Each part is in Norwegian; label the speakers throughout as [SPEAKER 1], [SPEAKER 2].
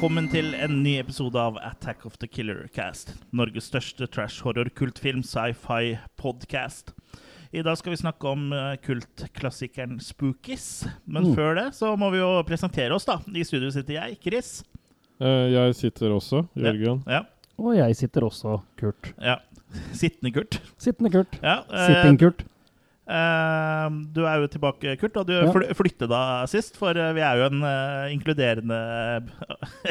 [SPEAKER 1] Velkommen til en ny episode av Attack of the Killer Cast. Norges største trash-horror-kultfilm sci-fi podcast. I dag skal vi snakke om eh, kultklassikeren Spookies. Men
[SPEAKER 2] Mm.
[SPEAKER 1] før det så må vi jo presentere oss, da. I studio sitter jeg, Chris.
[SPEAKER 3] Eh, jeg sitter også, Jørgen.
[SPEAKER 1] Ja.
[SPEAKER 2] Og jeg sitter også, Kurt.
[SPEAKER 1] ja. Sittende Kurt.
[SPEAKER 2] Sittende Kurt.
[SPEAKER 1] Ja, eh,
[SPEAKER 2] Sitting Kurt.
[SPEAKER 1] Eh, du er jo tilbake, Kurt. Og du
[SPEAKER 2] Ja.
[SPEAKER 1] flyttet da sist, for eh, vi er jo en eh, inkluderende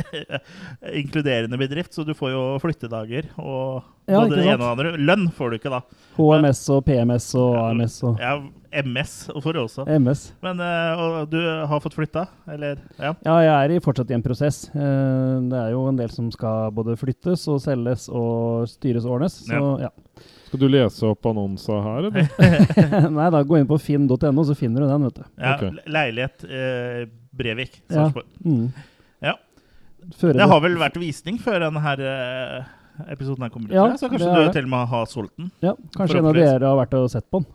[SPEAKER 1] Inkluderende bedrift, så du får jo flyttedager. Og
[SPEAKER 2] Ja,
[SPEAKER 1] både det ene og det andre. Lønn får du ikke, da.
[SPEAKER 2] HMS og PMS og AMS og
[SPEAKER 1] Ja, MS får du også.
[SPEAKER 2] MS.
[SPEAKER 1] Men eh, og du har fått flytta, eller? Ja.
[SPEAKER 2] Ja, jeg er i fortsatt i en prosess. Det er jo en del som skal både flyttes og selges og styres og ordnes. Så ja.
[SPEAKER 3] Skal du lese opp annonsa her, eller?
[SPEAKER 2] Nei da, gå inn på finn.no, så finner du den, vet du.
[SPEAKER 1] ja okay. Leilighet eh, Brevik.
[SPEAKER 2] Ja.
[SPEAKER 1] Sarpsborg.
[SPEAKER 2] Mm.
[SPEAKER 1] Ja. Det har vel vært visning før denne her, eh, episoden her kommer ut,
[SPEAKER 2] Ja,
[SPEAKER 1] så kanskje du til og med har solgt den
[SPEAKER 2] Ja, kanskje en av dere har vært og sett på den.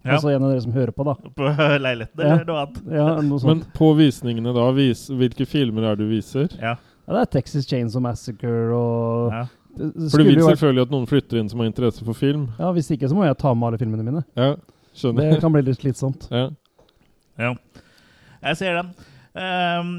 [SPEAKER 1] Ja.
[SPEAKER 2] Altså en av dere som hører på, da.
[SPEAKER 1] på leiligheten,
[SPEAKER 2] Ja.
[SPEAKER 1] eller noe annet.
[SPEAKER 2] Ja, noe
[SPEAKER 3] Men på visningene da, vis, hvilke filmer er det du viser?
[SPEAKER 1] Ja.
[SPEAKER 2] Ja, det er Texas Chainsaw Massacre og
[SPEAKER 1] Ja.
[SPEAKER 3] For du vil
[SPEAKER 2] jo
[SPEAKER 3] selvfølgelig at noen flytter inn som har interesse for film.
[SPEAKER 2] Ja, Hvis ikke så må jeg ta med alle filmene mine.
[SPEAKER 3] Ja, skjønner Det
[SPEAKER 2] kan bli litt slitsomt.
[SPEAKER 3] Ja.
[SPEAKER 1] ja. Jeg ser den. Um,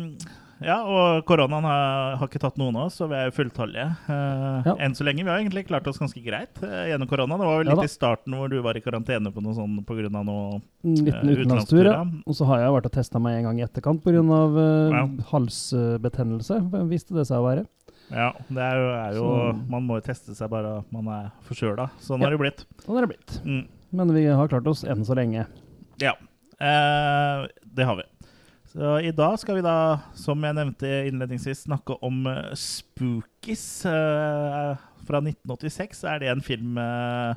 [SPEAKER 1] ja, og koronaen har, har ikke tatt noen av oss, så vi er jo fulltallige. uh,
[SPEAKER 2] Ja.
[SPEAKER 1] Enn så lenge. Vi har egentlig klart oss ganske greit uh, gjennom koronaen. Det var vel litt
[SPEAKER 2] ja,
[SPEAKER 1] i starten hvor du var i karantene på noe sånn pga. noe
[SPEAKER 2] En liten utenlandstur, ja.
[SPEAKER 1] utenlandstur, ja.
[SPEAKER 2] Og så har jeg vært og testa meg en gang i etterkant pga. Uh,
[SPEAKER 1] Ja.
[SPEAKER 2] halsbetennelse. Viste det seg å være.
[SPEAKER 1] Ja, det er jo, er jo Man må jo teste seg bare at man er forkjøla. Sånn
[SPEAKER 2] Ja.
[SPEAKER 1] har det blitt.
[SPEAKER 2] Sånn er det blitt.
[SPEAKER 1] Mm.
[SPEAKER 2] Men vi har klart oss enn så lenge.
[SPEAKER 1] Ja. Eh, det har vi. Så I dag skal vi da, som jeg nevnte innledningsvis, snakke om eh, Spookies eh, fra 1986. Er det en film eh,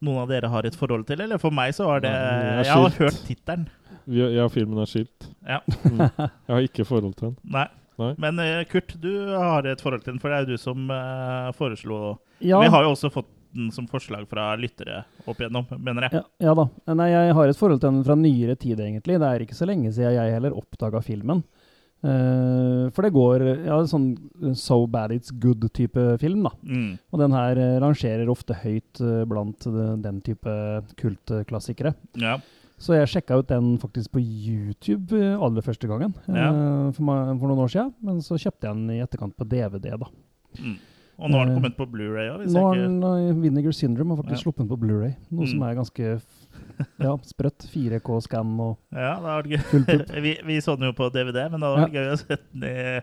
[SPEAKER 1] noen av dere har et forhold til? Eller for meg så var det
[SPEAKER 3] Nei, jeg
[SPEAKER 1] har hørt tittelen.
[SPEAKER 3] Ja, filmen er skilt.
[SPEAKER 1] Ja.
[SPEAKER 3] Mm. Jeg har ikke forhold til den.
[SPEAKER 1] Nei.
[SPEAKER 3] Nei.
[SPEAKER 1] Men eh, Kurt, du har et forhold til den, for det er jo du som uh, foreslo
[SPEAKER 2] Ja,
[SPEAKER 1] Vi har jo også fått den som forslag fra lyttere opp igjennom, mener jeg.
[SPEAKER 2] ja, ja da. Nei, jeg har et forhold til den fra nyere tid, egentlig. Det er ikke så lenge siden jeg heller oppdaga filmen. Uh, for det går ja, sånn So Bad It's Good-type film, da.
[SPEAKER 1] Mm.
[SPEAKER 2] Og den her rangerer ofte høyt uh, blant den type kultklassikere.
[SPEAKER 1] Ja.
[SPEAKER 2] Så jeg sjekka ut den faktisk på YouTube eh, aller første gangen eh,
[SPEAKER 1] Ja.
[SPEAKER 2] for, meg, for noen år siden. Men så kjøpte jeg den i etterkant på DVD, da.
[SPEAKER 1] Mm. Og nå har den
[SPEAKER 2] Eh,
[SPEAKER 1] kommet på Blu-ray òg,
[SPEAKER 2] Nå har den Vinegar Syndrome har faktisk
[SPEAKER 1] Ja.
[SPEAKER 2] sluppet den på Blu-ray Noe som
[SPEAKER 1] Mm.
[SPEAKER 2] er ganske ja, sprøtt. 4K-scan og
[SPEAKER 1] Ja, det har vært
[SPEAKER 2] full pupp.
[SPEAKER 1] vi, vi så den jo på DVD, men det hadde vært gøy å sette den i,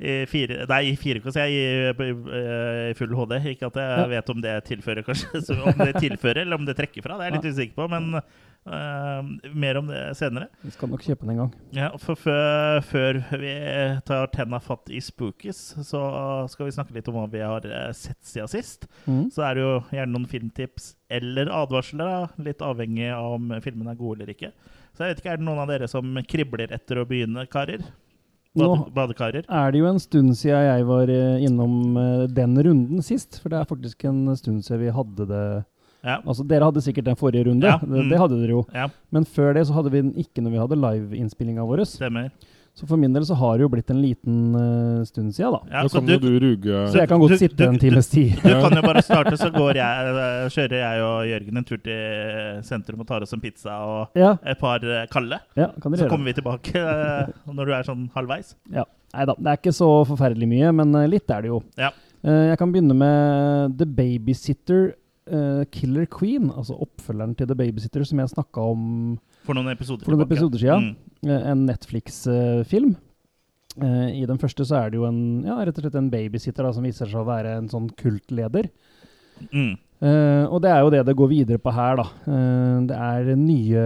[SPEAKER 1] i, fire, nei, i 4K, så jeg i, full HD. Ikke at jeg
[SPEAKER 2] Ja.
[SPEAKER 1] vet om det tilfører, kanskje. Så om det tilfører, eller om det trekker fra. Det er jeg litt usikker på, men eh, mer om det senere.
[SPEAKER 2] Vi skal nok kjøpe den en gang.
[SPEAKER 1] Ja, for før, før vi tar tenna fatt i Spookies, så skal vi snakke litt om hva vi har eh, sett siden sist.
[SPEAKER 2] Mm.
[SPEAKER 1] Så er det jo gjerne noen filmtips eller advarsler, da, litt avhengig av om filmen er god eller ikke. Så jeg vet ikke, Er det noen av dere som kribler etter å begynne, karer? Bade,
[SPEAKER 2] Nå- Er det jo en stund siden jeg var eh, innom den runden sist. For det er faktisk en stund siden vi hadde det
[SPEAKER 1] Ja.
[SPEAKER 2] Altså, dere hadde sikkert den forrige runde.
[SPEAKER 1] Ja,
[SPEAKER 2] Det,
[SPEAKER 1] mm.
[SPEAKER 2] det hadde dere jo.
[SPEAKER 1] ja,
[SPEAKER 2] Men før det så hadde vi den ikke når vi hadde liveinnspillinga vår.
[SPEAKER 1] stemmer.
[SPEAKER 2] Så for min del så har det jo blitt en liten uh, stund siden, da.
[SPEAKER 1] Ja,
[SPEAKER 3] Da
[SPEAKER 1] så
[SPEAKER 3] kan
[SPEAKER 1] du,
[SPEAKER 3] du ruge
[SPEAKER 2] Så jeg kan godt
[SPEAKER 1] du-
[SPEAKER 2] sitte
[SPEAKER 1] du-
[SPEAKER 2] en times tid.
[SPEAKER 1] du kan jo bare starte, så går jeg, eh, kjører jeg og Jørgen en tur til sentrum og tar oss en pizza og
[SPEAKER 2] Ja,
[SPEAKER 1] et par eh, kalde.
[SPEAKER 2] ja
[SPEAKER 1] Så
[SPEAKER 2] gjøre.
[SPEAKER 1] kommer vi tilbake uh, når du er sånn halvveis.
[SPEAKER 2] Ja. Nei da, det er ikke så forferdelig mye, men litt er det jo.
[SPEAKER 1] Ja.
[SPEAKER 2] Uh, jeg kan begynne med The Babysitter eh, Killer Queen, altså oppfølgeren til The Babysitter som jeg snakka om
[SPEAKER 1] For noen episoder
[SPEAKER 2] for noen episoder siden.
[SPEAKER 1] Mm.
[SPEAKER 2] Eh, en Netflix-film. I den første så er det jo en, ja, rett og slett en babysitter da, som viser seg å være en sånn kultleder.
[SPEAKER 1] Mm.
[SPEAKER 2] Uh, og det er jo det det går videre på her, da. Det er nye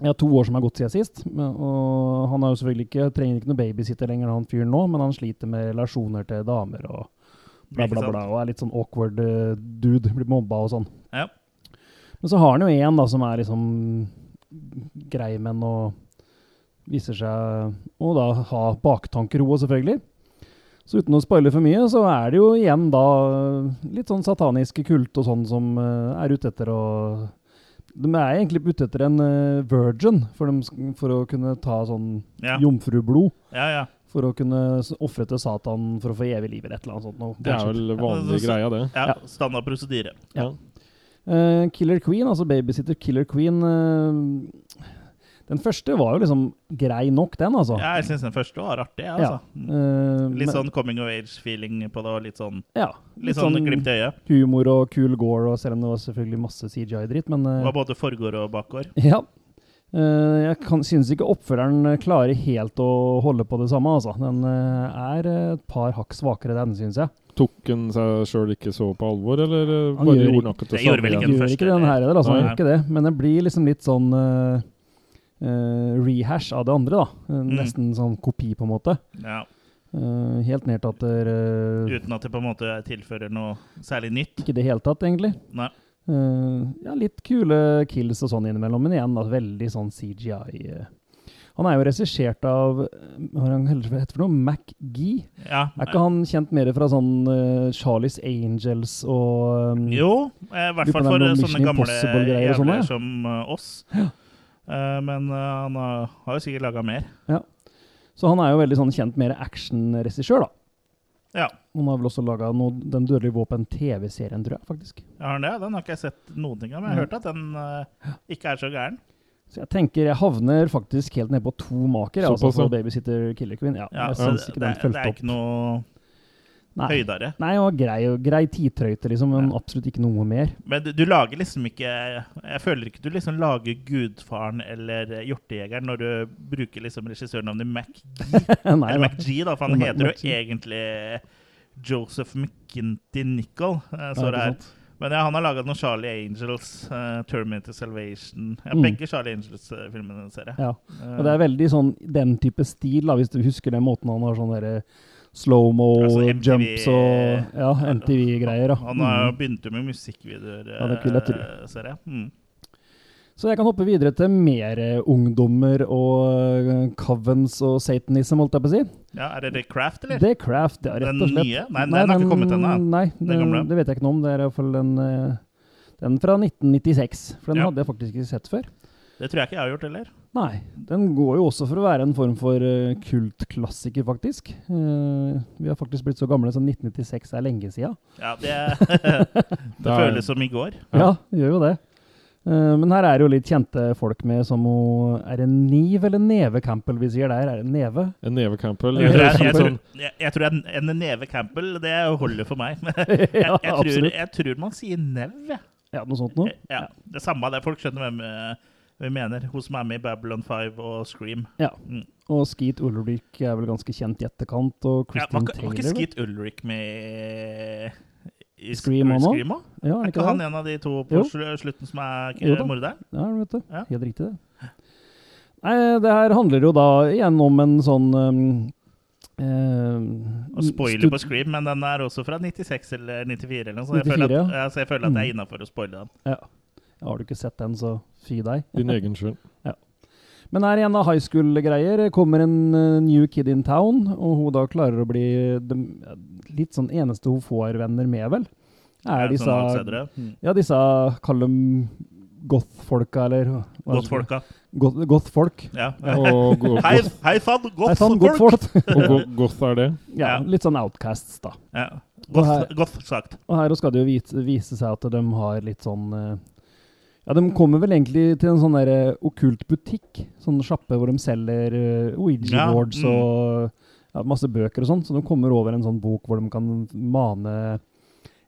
[SPEAKER 2] ja, to år som har gått siden sist. Og han har jo selvfølgelig ikke, trenger ikke noe babysitter lenger, han fyren nå, men han sliter med relasjoner til damer og bla, bla, bla. Og er litt sånn awkward eh, dude. Blir mobba og sånn.
[SPEAKER 1] Ja.
[SPEAKER 2] Men så har han jo en da som er liksom grei, men og viser seg å da ha baktanker, hun selvfølgelig. Så uten å spoile for mye, så er det jo igjen da litt sånn sataniske kult og sånn som eh, er ute etter å De er egentlig ute etter en eh, virgin for, dem, for å kunne ta sånn
[SPEAKER 1] Ja.
[SPEAKER 2] jomfrublod.
[SPEAKER 1] ja, ja.
[SPEAKER 2] For å kunne ofre til Satan for å få evig liv eller et eller annet sånt. noe.
[SPEAKER 3] Det er vel vanlig
[SPEAKER 1] Ja,
[SPEAKER 3] greia, det.
[SPEAKER 1] Ja,
[SPEAKER 2] Ja.
[SPEAKER 1] Standard prosedyre.
[SPEAKER 3] Ja.
[SPEAKER 2] Uh, Killer Queen, altså Babysitter Killer Queen uh, Den første var jo liksom grei nok, den, altså.
[SPEAKER 1] Ja, jeg syns den første var artig. Altså.
[SPEAKER 2] Uh,
[SPEAKER 1] Litt sånn coming of age-feeling på det, og litt sånn,
[SPEAKER 2] ja,
[SPEAKER 1] litt sånn glimt i øyet.
[SPEAKER 2] humor og cool gore, og selv om det var selvfølgelig masse CGI-dritt, men
[SPEAKER 1] Det var både forgård og bakgård.
[SPEAKER 2] Ja. Eh, jeg kan, synes ikke oppfølgeren klarer helt å holde på det samme, altså. Den eh, er et par hakk svakere, den, synes jeg.
[SPEAKER 3] Tok han seg sjøl ikke så på alvor, eller eh,
[SPEAKER 2] Han
[SPEAKER 3] bare
[SPEAKER 2] gjør
[SPEAKER 3] gjorde
[SPEAKER 2] ikke-
[SPEAKER 3] noe til
[SPEAKER 1] Det
[SPEAKER 3] samme
[SPEAKER 1] ikke den
[SPEAKER 2] Gjør
[SPEAKER 1] første,
[SPEAKER 2] ikke den her heller, altså. Han gjør ikke det. Men det blir liksom litt sånn uh, uh, rehash av det andre, da. Eh,
[SPEAKER 1] Mm.
[SPEAKER 2] Nesten sånn kopi, på en måte.
[SPEAKER 1] Ja.
[SPEAKER 2] Uh, helt ned til at eh,
[SPEAKER 1] Uten at det på en måte tilfører noe særlig nytt.
[SPEAKER 2] Ikke i det hele tatt, egentlig.
[SPEAKER 1] Nei.
[SPEAKER 2] Eh, ja, litt kule kills og sånn innimellom, men igjen da, veldig sånn CGI. eh. Han er jo regissert av eh, Hva han heter for noe? MacGee?
[SPEAKER 1] Ja.
[SPEAKER 2] Er ikke han kjent mer fra sånn uh, Charlies Angels og um,
[SPEAKER 1] Jo, i hvert fall for sånne gamle jævler
[SPEAKER 2] ja.
[SPEAKER 1] som uh, oss. Eh, men eh, han har, har jo sikkert laga mer. Ja.
[SPEAKER 2] Så han er jo veldig sånn kjent mer actionregissør, da.
[SPEAKER 1] Ja.
[SPEAKER 2] Han har vel også laga Den dødelige våpen-TV-serien, tror jeg, faktisk.
[SPEAKER 1] Ja, det? Den har ikke jeg sett noen ting av, men jeg har hørt at den uh, ikke er så gæren.
[SPEAKER 2] Så jeg tenker jeg havner faktisk helt ned på to maker, Så, altså, på Babysitter Killer Queen. Ja,
[SPEAKER 1] Ja,
[SPEAKER 2] jeg
[SPEAKER 1] synes
[SPEAKER 2] ikke
[SPEAKER 1] det,
[SPEAKER 2] den
[SPEAKER 1] det er ikke noe
[SPEAKER 2] Nei.
[SPEAKER 1] høydere.
[SPEAKER 2] Nei, og grei, grei tidtrøyte, liksom, men
[SPEAKER 1] Ja.
[SPEAKER 2] absolutt ikke noe mer.
[SPEAKER 1] Men du, du lager liksom ikke Jeg føler ikke du liksom lager Gudfaren eller Hjortejegeren når du bruker liksom regissørnavnet MacG. Eller. MacG, da, for han heter jo egentlig Joseph McKinty Nicol. eh, står det her. Men ja, han har laga noen Charlie Angels, uh, Terminator Salvation ja,
[SPEAKER 2] Mm.
[SPEAKER 1] Begge Charlie Angels-filmene, ser jeg.
[SPEAKER 2] Ja.
[SPEAKER 1] Eh,
[SPEAKER 2] Og det er veldig sånn den type stil, da, hvis du husker den måten han har sånn derre slow-mo,
[SPEAKER 1] Altså
[SPEAKER 2] jumps og ja, MTV-greier.
[SPEAKER 1] Han har
[SPEAKER 2] Mm.
[SPEAKER 1] begynt med musikkvideoer,
[SPEAKER 2] Ja, det vil jeg tro.
[SPEAKER 1] ser jeg. Mm.
[SPEAKER 2] Så jeg kan hoppe videre til mer eh, ungdommer og eh, covens og satanism, holdt jeg på å si.
[SPEAKER 1] Ja, Er det The Craft, eller?
[SPEAKER 2] Er Craft, ja, rett og slett.
[SPEAKER 1] Den nye? Nei, den har ikke kommet ennå.
[SPEAKER 2] Nei,
[SPEAKER 1] Den
[SPEAKER 2] det vet jeg ikke noe om. Det er iallfall den, eh, den fra 1996. For den
[SPEAKER 1] Ja.
[SPEAKER 2] hadde jeg faktisk ikke sett før.
[SPEAKER 1] Det tror jeg ikke jeg har gjort heller.
[SPEAKER 2] Nei. Den går jo også for å være en form for kultklassiker, faktisk. Vi har faktisk blitt så gamle som 1996 er lenge sida.
[SPEAKER 1] Ja, Det, det føles som i går.
[SPEAKER 3] Ja.
[SPEAKER 2] Ja, det gjør jo det. Eh, men her er det jo litt kjente folk med som hun Er det Niv eller Neve Campbell vi sier der? Er det Neve?
[SPEAKER 3] En neve Campbell.
[SPEAKER 1] Jeg tror, jeg, jeg, tror, jeg, jeg tror en, en Neve Campbell det holder for meg. Men jeg,
[SPEAKER 2] ja,
[SPEAKER 1] jeg, tror, jeg tror man sier Nev. jeg.
[SPEAKER 2] Ja, noe sånt noe.
[SPEAKER 1] Ja, det samme det. Folk skjønner hvem eh, vi mener. Hun som er med i Babylon 5 og Scream.
[SPEAKER 2] Ja.
[SPEAKER 1] Mm.
[SPEAKER 2] Og Skeet Ulrik er vel ganske kjent i etterkant, og
[SPEAKER 1] Ja,
[SPEAKER 2] Christian
[SPEAKER 1] var, Taylor. var ikke Skeet Ulrik med i
[SPEAKER 2] Scream? Ja,
[SPEAKER 1] Er ikke
[SPEAKER 2] ikke
[SPEAKER 1] han en av de to på
[SPEAKER 2] Jo.
[SPEAKER 1] slutten som er morderen?
[SPEAKER 2] Ja, vet du.
[SPEAKER 1] Ja.
[SPEAKER 2] Helt riktig, det. Nei, det her handler jo da igjen om en sånn um, eh,
[SPEAKER 1] Og spoiler på Scream, men den er også fra 96 eller 94 eller noe.
[SPEAKER 2] 94,
[SPEAKER 1] jeg, føler at,
[SPEAKER 2] ja.
[SPEAKER 1] ja, så jeg føler at det
[SPEAKER 2] Mm.
[SPEAKER 1] er innafor å spoile den.
[SPEAKER 2] Ja. Har du ikke sett den, så fy deg.
[SPEAKER 3] Din egen skyld.
[SPEAKER 2] Men her igjen av high school-greier kommer en uh, new kid in town, og hun da klarer å bli de, litt sånn eneste hun får venner med, vel. Er
[SPEAKER 1] Ja,
[SPEAKER 2] disse
[SPEAKER 1] sånn. Mm.
[SPEAKER 2] Ja, disse kall dem goth-folka, eller er
[SPEAKER 1] Goth-folka.
[SPEAKER 2] Goth- Goth-folk.
[SPEAKER 1] Ja.
[SPEAKER 3] Og go-
[SPEAKER 1] Hei,
[SPEAKER 3] goth,
[SPEAKER 1] hei sann, goth-folk!
[SPEAKER 3] og go- goth er det?
[SPEAKER 2] Ja, litt sånn outcasts, da.
[SPEAKER 1] Ja.
[SPEAKER 2] Og her-
[SPEAKER 1] goth sagt.
[SPEAKER 2] Og her skal det jo vise, vise seg at de har litt sånn eh, Ja, de kommer vel egentlig til en sånn der eh, okkult butikk. Sånn sjappe hvor de selger uh,
[SPEAKER 1] Ja,
[SPEAKER 2] Ouija-boards
[SPEAKER 1] mm.
[SPEAKER 2] og ja, masse bøker og sånn. Så de kommer over en sånn bok hvor de kan mane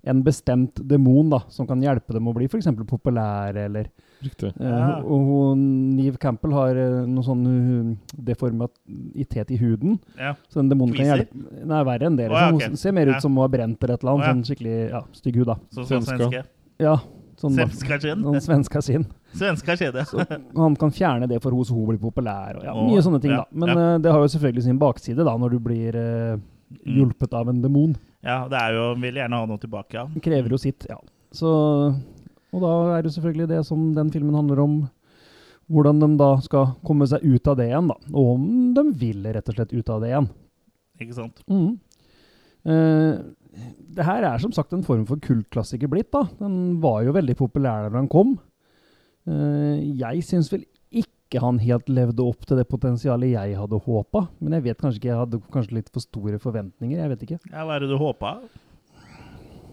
[SPEAKER 2] en bestemt demon da, som kan hjelpe dem å bli f.eks. populære, eller
[SPEAKER 3] Riktig.
[SPEAKER 2] eh,
[SPEAKER 1] Ja.
[SPEAKER 2] Og hun, Neve Campbell har uh, noe sånn uh, deformatitet i huden.
[SPEAKER 1] Ja.
[SPEAKER 2] Så den demonen kan hjelpe Nei, verre enn det.
[SPEAKER 1] Oh, ja, okay.
[SPEAKER 2] Hun ser mer ut som hun har brent eller et eller annet.
[SPEAKER 1] Oh, ja.
[SPEAKER 2] Sånn skikkelig ja, stygg hud, da.
[SPEAKER 1] Sånn som
[SPEAKER 3] Svenska.
[SPEAKER 1] svenske.
[SPEAKER 2] Ja, sånn.
[SPEAKER 1] Svenska skinn.
[SPEAKER 2] Sånn svenska skinn.
[SPEAKER 1] Svenska skjede.
[SPEAKER 2] Så han kan fjerne det for så hun blir populær. Og ja, mye sånne ting,
[SPEAKER 1] ja,
[SPEAKER 2] da. Men
[SPEAKER 1] ja.
[SPEAKER 2] eh, det har jo selvfølgelig sin bakside da, når du blir
[SPEAKER 1] Mm.
[SPEAKER 2] hjulpet av en demon.
[SPEAKER 1] Ja, det er jo Vil gjerne ha noe tilbake, ja.
[SPEAKER 2] Det krever jo sitt, ja. Så, og da er det selvfølgelig det som den filmen handler om. Hvordan de da skal komme seg ut av det igjen, da. Og om de vil rett og slett ut av det igjen.
[SPEAKER 1] Ikke sant?
[SPEAKER 2] Mm. Eh, det her er som sagt en form for kultklassiker blitt. da. Den var jo veldig populær da den kom. Eh, jeg syns vel ikke han helt levde opp til det potensialet jeg hadde håpa. Men jeg vet kanskje ikke, jeg hadde kanskje litt for store forventninger. Jeg vet ikke.
[SPEAKER 1] Ja, Hva er det du håpa?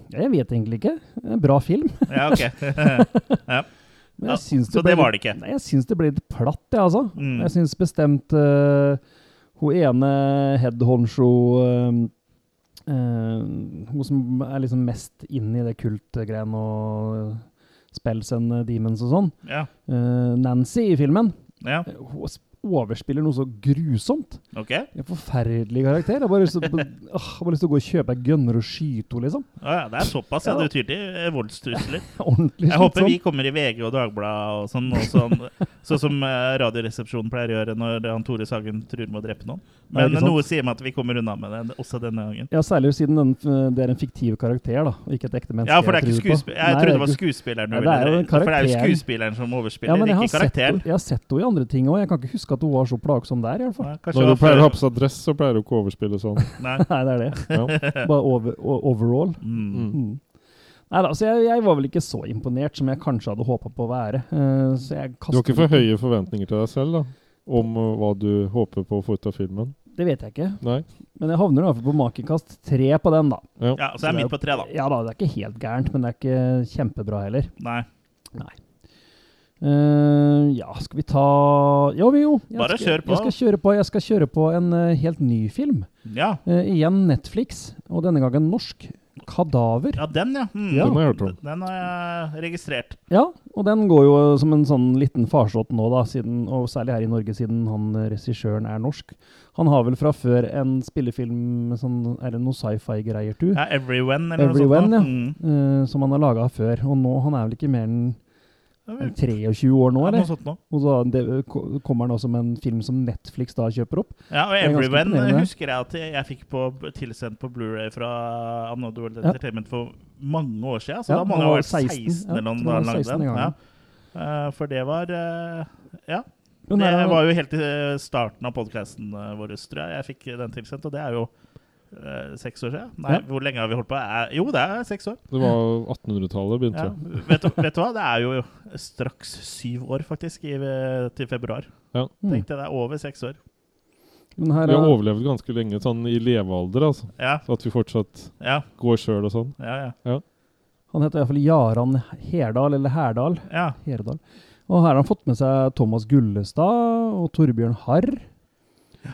[SPEAKER 2] Jeg vet egentlig ikke. En bra film.
[SPEAKER 1] Ja, ok. ja.
[SPEAKER 2] Men jeg syns
[SPEAKER 1] så
[SPEAKER 2] ja,
[SPEAKER 1] det var det?
[SPEAKER 2] Nei, jeg syns det ble litt platt, jeg, altså.
[SPEAKER 1] Mm.
[SPEAKER 2] Jeg syns bestemt uh, hun ene head honcho uh, uh, Hun som er liksom mest inn i det kultgreiene og spells and demons og sånn.
[SPEAKER 1] Ja.
[SPEAKER 2] Uh, Nancy i filmen.
[SPEAKER 1] ja.
[SPEAKER 2] Hun overspiller noe så grusomt.
[SPEAKER 1] Ok.
[SPEAKER 2] En forferdelig karakter. Jeg har bare lyst til, å- bare lyst til å gå og kjøpe ei gunner og skyte henne, liksom.
[SPEAKER 1] Ja, ja, det er såpass, ja. Det tyr til eh, voldstrusler.
[SPEAKER 2] Ordentlig
[SPEAKER 1] Jeg håper vi kommer i VG og Dagbladet og sånn, sånn, sånn som eh, Radioresepsjonen pleier å gjøre når han Tore Sagen truer med å drepe noen. Men noe sier meg at vi kommer unna med det også denne gangen.
[SPEAKER 2] Ja, særlig siden den, det er en fiktiv karakter, da, og ikke et ekte menneske.
[SPEAKER 1] Ja, for det er ikke
[SPEAKER 2] jeg
[SPEAKER 1] skuespiller... Jeg trodde det var skuespilleren du ville For det er jo skuespilleren som overspiller,
[SPEAKER 2] ja,
[SPEAKER 1] ikke karakteren.
[SPEAKER 2] Sett, jeg har sett henne i andre ting òg. Jeg kan ikke huske at hun var så plagsom der, i hvert fall.
[SPEAKER 1] Nei,
[SPEAKER 3] Når
[SPEAKER 1] hun
[SPEAKER 3] du pleier å ha på seg dress, så pleier du ikke å overspille sånn.
[SPEAKER 1] Nei.
[SPEAKER 2] Nei, det er det.
[SPEAKER 3] Ja.
[SPEAKER 2] Bare over, overall.
[SPEAKER 1] Mm.
[SPEAKER 2] Mm. Nei da, så jeg, jeg var vel ikke så imponert som jeg kanskje hadde håpa på å være. Uh, så jeg
[SPEAKER 3] Du har ikke for høye forventninger til deg selv da, om uh, hva du håper på å få ut av filmen?
[SPEAKER 2] Det vet jeg ikke.
[SPEAKER 3] Nei?
[SPEAKER 2] Men jeg havner i hvert fall på makekast tre på den, da.
[SPEAKER 3] Ja.
[SPEAKER 1] Ja, så jeg er midt på tre, da.
[SPEAKER 2] Ja da, det er ikke helt gærent, men det er ikke kjempebra heller.
[SPEAKER 1] Nei.
[SPEAKER 2] Eh, ja, skal vi ta Jo, jo. Jeg
[SPEAKER 1] Bare
[SPEAKER 2] skal,
[SPEAKER 1] kjør på.
[SPEAKER 2] Jeg skal kjøre på, jeg skal kjøre på en uh, helt ny film.
[SPEAKER 1] Ja.
[SPEAKER 2] Uh, igjen Netflix, og denne gangen norsk. 'Kadaver'.
[SPEAKER 1] ja, den, ja. Mm.
[SPEAKER 2] Ja.
[SPEAKER 3] Den har jeg hørt om.
[SPEAKER 1] Den har jeg registrert.
[SPEAKER 2] Ja, og den går jo som en sånn liten farsott nå, da, siden, og særlig her i Norge, siden han regissøren er norsk. Han har vel fra før en spillefilm sånn Er det noe sci-fi-greier, du?
[SPEAKER 1] Ja, Everyone, eller
[SPEAKER 2] Everyone,
[SPEAKER 1] noe sånt. Ja, Mm.
[SPEAKER 2] Eh, som han har laga før. Og nå, han er vel ikke mer enn 23 år nå, eller?
[SPEAKER 1] Ja.
[SPEAKER 2] Og så det, kommer han også med en film som Netflix da kjøper opp.
[SPEAKER 1] Ja, og
[SPEAKER 2] er
[SPEAKER 1] Everyone husker jeg at jeg fikk på, tilsendt på Blu-ray fra Another World. Entertainment for mange år siden. Så
[SPEAKER 2] Ja,
[SPEAKER 1] da må
[SPEAKER 2] han
[SPEAKER 1] ha
[SPEAKER 2] var
[SPEAKER 1] vært 16,
[SPEAKER 2] 16,
[SPEAKER 1] eller noe den. Ja. Eh, for det var eh, Ja. Det var jo helt i starten av podkasten vår, tror jeg. Jeg fikk den tilsendt, og det er jo eh, seks år siden. Nei,
[SPEAKER 2] Ja.
[SPEAKER 1] hvor lenge har vi holdt på? Eh, jo, det er seks år.
[SPEAKER 3] Det var 1800-tallet begynte.
[SPEAKER 1] Ja. Vet, du, vet du hva? Det er jo straks syv år, faktisk, i, til februar.
[SPEAKER 2] Ja.
[SPEAKER 1] Tenkte jeg, det er over seks år.
[SPEAKER 2] Men her
[SPEAKER 3] Vi har
[SPEAKER 2] er,
[SPEAKER 3] overlevd ganske lenge sånn i levealder, altså.
[SPEAKER 1] Ja,
[SPEAKER 3] Så at vi fortsatt
[SPEAKER 1] ja,
[SPEAKER 3] går sjøl og sånn.
[SPEAKER 1] ja. ja.
[SPEAKER 2] han heter iallfall Jaran Herdal, eller Herdal.
[SPEAKER 1] ja.
[SPEAKER 2] Herdal. Og her har han fått med seg Thomas Gullestad og Torbjørn Harr.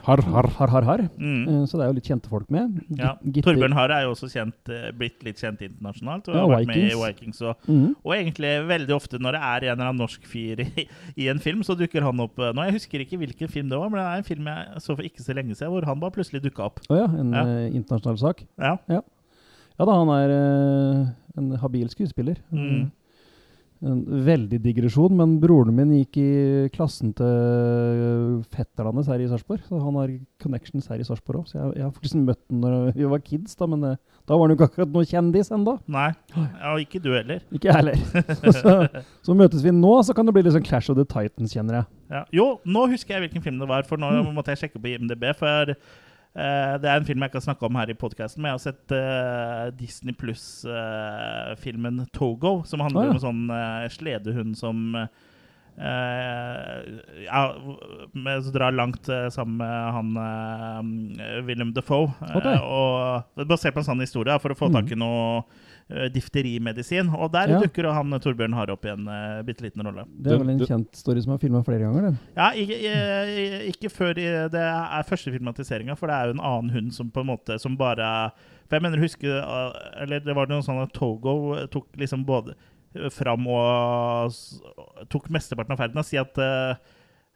[SPEAKER 3] Har, har.
[SPEAKER 2] Har, har, har.
[SPEAKER 1] Mm.
[SPEAKER 2] Eh, Så det er jo litt kjente folk med.
[SPEAKER 1] Ja. Torbjørn Harr er jo også kjent, eh, blitt litt kjent internasjonalt. Og
[SPEAKER 2] Ja,
[SPEAKER 1] har vært med i
[SPEAKER 2] Vikings.
[SPEAKER 1] Vikings. Og,
[SPEAKER 2] mm.
[SPEAKER 1] og egentlig veldig ofte når det er en eller annen norsk fyr i, i en film, så dukker han opp. eh, Nå, Jeg husker ikke hvilken film det var, men det er en film jeg så for ikke så lenge siden, hvor han bare plutselig dukka opp.
[SPEAKER 2] Oh, ja, en
[SPEAKER 1] Ja.
[SPEAKER 2] internasjonal sak.
[SPEAKER 1] Ja.
[SPEAKER 2] Ja da, han er en habil skuespiller.
[SPEAKER 1] Mm.
[SPEAKER 2] En veldig digresjon, men broren min gikk i klassen til fetteren hans her i Sarpsborg. Så han har connections her i Sarpsborg òg. Så jeg, jeg har faktisk møtt ham når vi var kids, da, men eh, da var han jo ikke akkurat noe kjendis ennå.
[SPEAKER 1] Nei. Ja, og ikke du heller.
[SPEAKER 2] Ikke jeg heller. så, så møtes vi nå, så kan det bli litt sånn Clash of the Titans, kjenner jeg.
[SPEAKER 1] Ja. Jo, nå husker jeg hvilken film det var, for nå
[SPEAKER 2] Mm.
[SPEAKER 1] måtte jeg sjekke på IMDb. For eh, det er en film jeg ikke har snakka om her i podkasten, men jeg har sett eh, Disney Pluss-filmen Togo, som handler
[SPEAKER 2] oh, ja.
[SPEAKER 1] om en sånn eh, sledehund som Uh, ja, med, så drar langt uh, sammen med han uh, Willem Defoe. Okay.
[SPEAKER 2] Ok.
[SPEAKER 1] og er Basert på en sann historie, for å få
[SPEAKER 2] Mm.
[SPEAKER 1] tak i noe eh, difterimedisin. Og der
[SPEAKER 2] Ja.
[SPEAKER 1] dukker han Torbjørn Hare opp i en uh, bitte liten rolle.
[SPEAKER 2] Det er vel en kjent story som er filma flere ganger, den.
[SPEAKER 1] Ja, ikke, eh, ikke før i- det er første filmatiseringa, for det er jo en annen hund som på en måte som bare For jeg mener, husker eh, Eller det var noe sånn at Togo tok liksom både fram og tok mesteparten av ferden. Si at uh,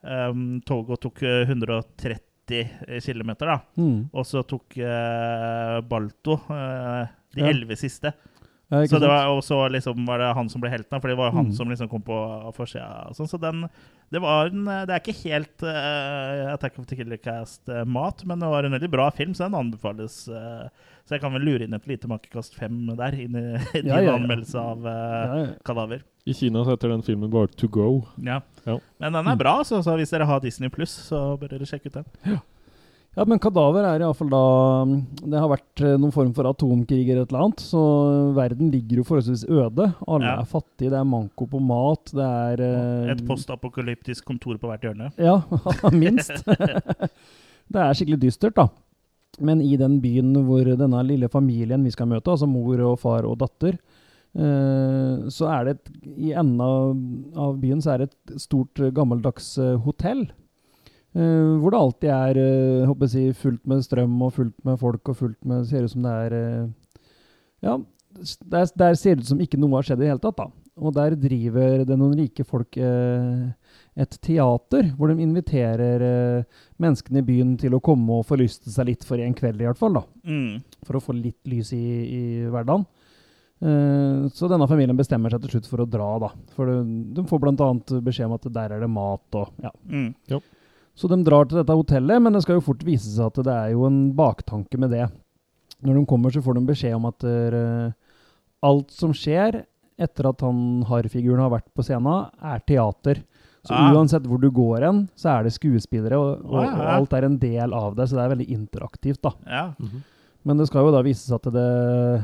[SPEAKER 1] um, Togo tok eh, 130 km, da.
[SPEAKER 2] Mm.
[SPEAKER 1] Og så tok uh, Balto uh, de
[SPEAKER 2] Ja.
[SPEAKER 1] siste.
[SPEAKER 2] Ja,
[SPEAKER 1] Så det var, og så liksom var det han som ble helten, for det var jo han
[SPEAKER 2] Mm.
[SPEAKER 1] som liksom kom på forsida. Sånn, så den det, var en, det er ikke helt uh, Attack of the Killer Cast-mat, men det var en veldig bra film, så den anbefales. Uh, så jeg kan vel lure inn et lite makekast fem der, inn i din
[SPEAKER 2] Ja, ja, ja.
[SPEAKER 1] anmeldelse av uh,
[SPEAKER 2] Ja, ja.
[SPEAKER 1] Kadaver.
[SPEAKER 3] I Kina så heter den filmen bare To Go.
[SPEAKER 1] Ja.
[SPEAKER 3] Ja.
[SPEAKER 1] Men den er bra, så, så hvis dere har Disney Pluss, så bør dere sjekke ut den.
[SPEAKER 2] Ja, men kadaver er iallfall da mm, Det har vært eh, noen form for atomkrig eller et eller annet, så verden ligger jo forholdsvis øde. Alle
[SPEAKER 1] Ja.
[SPEAKER 2] er fattige, det er manko på mat, det er eh,
[SPEAKER 1] Et postapokalyptisk kontor på hvert hjørne.
[SPEAKER 2] Ja, minst. det er skikkelig dystert, da. Men i den byen hvor denne lille familien vi skal møte, altså mor og far og datter, eh, så er det et, I enden av, av byen så er det et stort, eh, gammeldags eh, hotell. Eh, hvor det alltid er uh, håper jeg si, fullt med strøm og fullt med folk og fullt med Ser ut som det er uh, Ja, der, der ser det ut som ikke noe har skjedd i det hele tatt. da. Og der driver det noen rike folk eh, et teater, hvor de inviterer menneskene i byen til å komme og forlyste seg litt for en kveld, i hvert fall. da.
[SPEAKER 1] Mm.
[SPEAKER 2] For å få litt lys i, i hverdagen. Eh, så denne familien bestemmer seg til slutt for å dra, da. For de, de får bl.a. beskjed om at der er det mat og ja.
[SPEAKER 1] Mm.
[SPEAKER 2] Så de drar til dette hotellet, men det skal jo fort vise seg at det er jo en baktanke med det. Når de kommer, så får de beskjed om at uh, alt som skjer etter at han harfiguren har vært på scenen, er teater. Så
[SPEAKER 1] Ah.
[SPEAKER 2] uansett hvor du går hen, så er det skuespillere, og, og,
[SPEAKER 1] Ah, ja,
[SPEAKER 2] og alt er en del av det, så det er veldig interaktivt, da.
[SPEAKER 1] Ja.
[SPEAKER 2] Men det skal jo da vise seg at det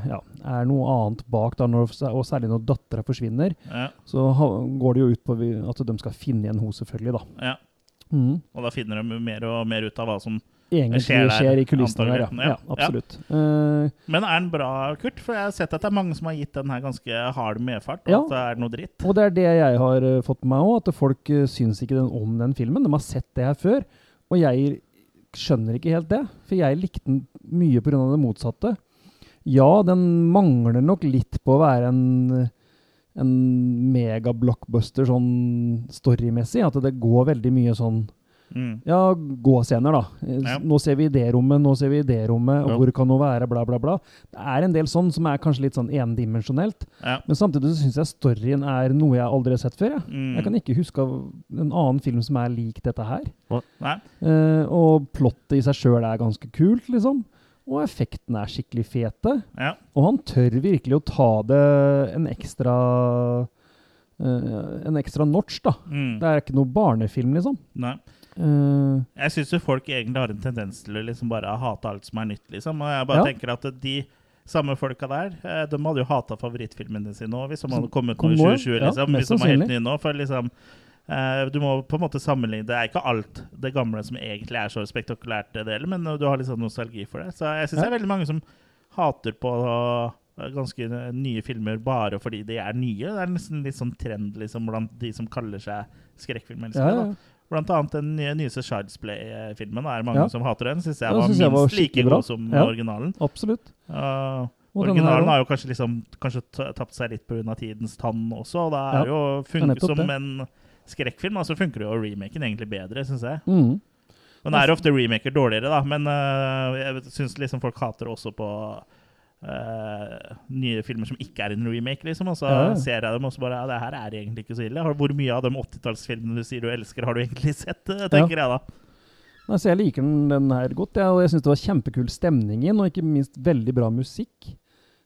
[SPEAKER 2] ja, er noe annet bak, da, når, og særlig når dattera forsvinner.
[SPEAKER 1] ja.
[SPEAKER 2] Så ha, går det jo ut på at de skal finne igjen henne, selvfølgelig, da.
[SPEAKER 1] ja.
[SPEAKER 2] Mhm.
[SPEAKER 1] Og da finner de mer og mer ut av hva som
[SPEAKER 2] Egentlig
[SPEAKER 1] skjer
[SPEAKER 2] skjer,
[SPEAKER 1] der,
[SPEAKER 2] i kulissene der, ja. ja.
[SPEAKER 1] Ja,
[SPEAKER 2] absolutt. Eh,
[SPEAKER 1] Men er den bra, Kurt? For jeg har sett at det er mange som har gitt den her ganske hard medfart. og
[SPEAKER 2] Ja.
[SPEAKER 1] At det er noe dritt.
[SPEAKER 2] og det er det jeg har eh, fått med meg òg, at folk uh, syns ikke den, om den filmen. De har sett det her før. Og jeg skjønner ikke helt det, for jeg likte den mye pga. det motsatte. Ja, den mangler nok litt på å være en, en megablockbuster sånn storymessig. At det går veldig mye sånn
[SPEAKER 1] Mm.
[SPEAKER 2] Ja, gåscener, da.
[SPEAKER 1] Ja.
[SPEAKER 2] Nå ser vi i det rommet, nå ser vi i det rommet,
[SPEAKER 3] Ja.
[SPEAKER 2] hvor kan nå være, bla, bla, bla. Det er en del sånn som er kanskje litt sånn endimensjonelt.
[SPEAKER 1] Ja.
[SPEAKER 2] Men samtidig så syns jeg storyen er noe jeg aldri har sett før. Jeg,
[SPEAKER 1] Mm.
[SPEAKER 2] jeg kan ikke huske av en annen film som er lik dette her. Eh, og plottet i seg sjøl er ganske kult, liksom. Og effektene er skikkelig fete.
[SPEAKER 1] Ja.
[SPEAKER 2] Og han tør virkelig å ta det en ekstra uh, En ekstra notch, da.
[SPEAKER 1] Mm.
[SPEAKER 2] Det er ikke noe barnefilm, liksom.
[SPEAKER 1] Nei.
[SPEAKER 2] Uh,
[SPEAKER 1] Jeg syns jo folk egentlig har en tendens til å liksom bare hate alt som er nytt, liksom. Og jeg bare
[SPEAKER 2] Ja.
[SPEAKER 1] tenker at de samme folka der, eh, de hadde jo hata favorittfilmene sine òg, hvis de hadde kommet
[SPEAKER 2] ut
[SPEAKER 1] nå i 2020, liksom. Hvis de var helt nye nå. For liksom eh, Du må på en måte sammenligne Det er ikke alt det gamle som egentlig er så spektakulært, det heller, men du har litt sånn nostalgi for det. Så jeg syns
[SPEAKER 2] Ja.
[SPEAKER 1] det er veldig mange som hater på eh, ganske nye filmer bare fordi de er nye. Det er nesten litt sånn trend liksom blant de som kaller seg skrekkfilmelskere.
[SPEAKER 2] ja, ja.
[SPEAKER 1] Blant annet den nye, nyeste Child's Play-filmen. Er det mange som hater den. Syns jeg var
[SPEAKER 2] synes jeg var
[SPEAKER 1] minst like
[SPEAKER 2] bra.
[SPEAKER 1] god som originalen.
[SPEAKER 2] Absolutt.
[SPEAKER 1] Uh, originalen har jo kanskje, liksom, kanskje tapt seg litt pga. tidens tann også. Og
[SPEAKER 2] det er
[SPEAKER 1] jo
[SPEAKER 2] nettopp
[SPEAKER 1] som en skrekkfilm. Altså funker jo remaken egentlig bedre, syns jeg.
[SPEAKER 2] Mm.
[SPEAKER 1] Men det er ofte remaker dårligere, da. Men uh, jeg syns liksom folk hater også på uh, nye filmer som ikke er en remake, liksom. Og så
[SPEAKER 2] Ja, ja.
[SPEAKER 1] ser jeg dem og så bare Ja, det her er egentlig ikke så ille. Hvor mye av de 80-tallsfilmene du sier du elsker, har du egentlig sett? tenker tenker jeg da.
[SPEAKER 2] Nei, så jeg liker den, den her godt, ja, og jeg syns det var kjempekul stemning i den, og ikke minst veldig bra musikk.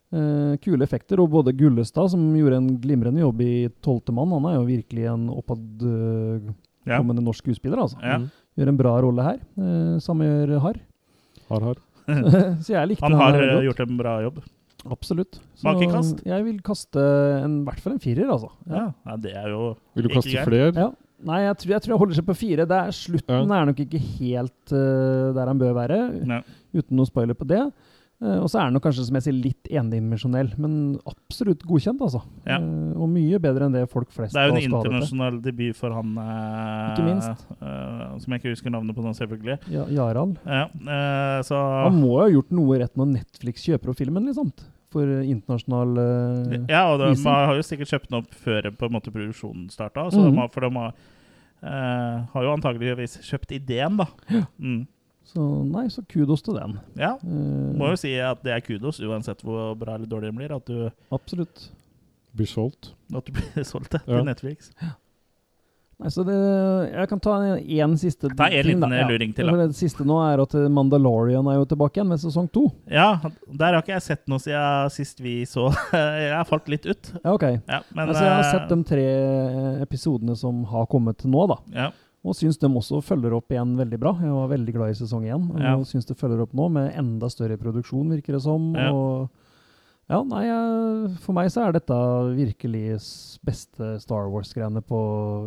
[SPEAKER 2] Eh, kule effekter, og både Gullestad, som gjorde en glimrende jobb i 'Tolvte mann', han er jo virkelig en oppadkommende
[SPEAKER 1] Ja.
[SPEAKER 2] norsk skuespiller, altså.
[SPEAKER 1] Ja.
[SPEAKER 2] Gjør en bra rolle her. Eh, samme gjør Harr.
[SPEAKER 3] Har, har.
[SPEAKER 2] så jeg likte
[SPEAKER 1] Han
[SPEAKER 2] har
[SPEAKER 1] har
[SPEAKER 2] her
[SPEAKER 1] eh, gjort en bra jobb.
[SPEAKER 2] Absolutt. Så? Jeg vil kaste en, i hvert fall en firer, altså.
[SPEAKER 1] Ja, ja det er jo
[SPEAKER 3] Vil du kaste flere?
[SPEAKER 2] Ja. Nei, jeg tror, jeg tror jeg holder seg på fire. Det er, slutten er nok ikke helt uh, der han bør være,
[SPEAKER 1] Nei.
[SPEAKER 2] uten noe spoiler på det. Eh, og så er den nok kanskje som jeg sier, litt endimensjonell, men absolutt godkjent, altså.
[SPEAKER 1] Ja.
[SPEAKER 2] Eh, og mye bedre enn det folk flest har skadet
[SPEAKER 1] Det er jo en internasjonal debut for han eh,
[SPEAKER 2] Ikke minst.
[SPEAKER 1] Uh, som jeg ikke husker navnet på nå, selvfølgelig.
[SPEAKER 2] Ja, Jarald.
[SPEAKER 1] Ja, uh, så
[SPEAKER 2] Han må jo ha gjort noe rett når Netflix kjøper opp filmen, liksom. For internasjonal uh,
[SPEAKER 1] Ja, og de har jo sikkert kjøpt den opp før på en måte produksjonen starta. mm for de har, har jo antageligvis kjøpt ideen, da. Ja. Mm.
[SPEAKER 2] Så nei, så kudos til den.
[SPEAKER 1] Ja.
[SPEAKER 2] Eh,
[SPEAKER 1] Må jo si at det er kudos, uansett hvor bra eller dårlig den blir. At du,
[SPEAKER 2] absolutt.
[SPEAKER 3] Blir solgt.
[SPEAKER 1] at du blir solgt
[SPEAKER 3] Ja.
[SPEAKER 1] til Netflix.
[SPEAKER 2] Nei, så det, jeg kan ta én siste
[SPEAKER 1] Ta en
[SPEAKER 2] ting, da.
[SPEAKER 1] liten luring til, da.
[SPEAKER 2] Det siste nå er at Mandalorian er jo tilbake igjen med sesong to.
[SPEAKER 1] Ja, der har ikke jeg sett noe siden sist vi så. Jeg har falt litt ut.
[SPEAKER 2] Ja, ok.
[SPEAKER 1] Ja, men
[SPEAKER 2] altså, jeg har
[SPEAKER 1] eh,
[SPEAKER 2] sett de tre eh, episodene som har kommet til nå, da.
[SPEAKER 1] ja.
[SPEAKER 2] Og syns de også følger opp igjen veldig bra. Jeg var veldig glad i sesong én. Og
[SPEAKER 1] Ja.
[SPEAKER 2] syns det følger opp nå med enda større produksjon, virker det som.
[SPEAKER 1] Ja.
[SPEAKER 2] Og ja, nei, for meg så er dette virkelig beste Star Wars-greiene på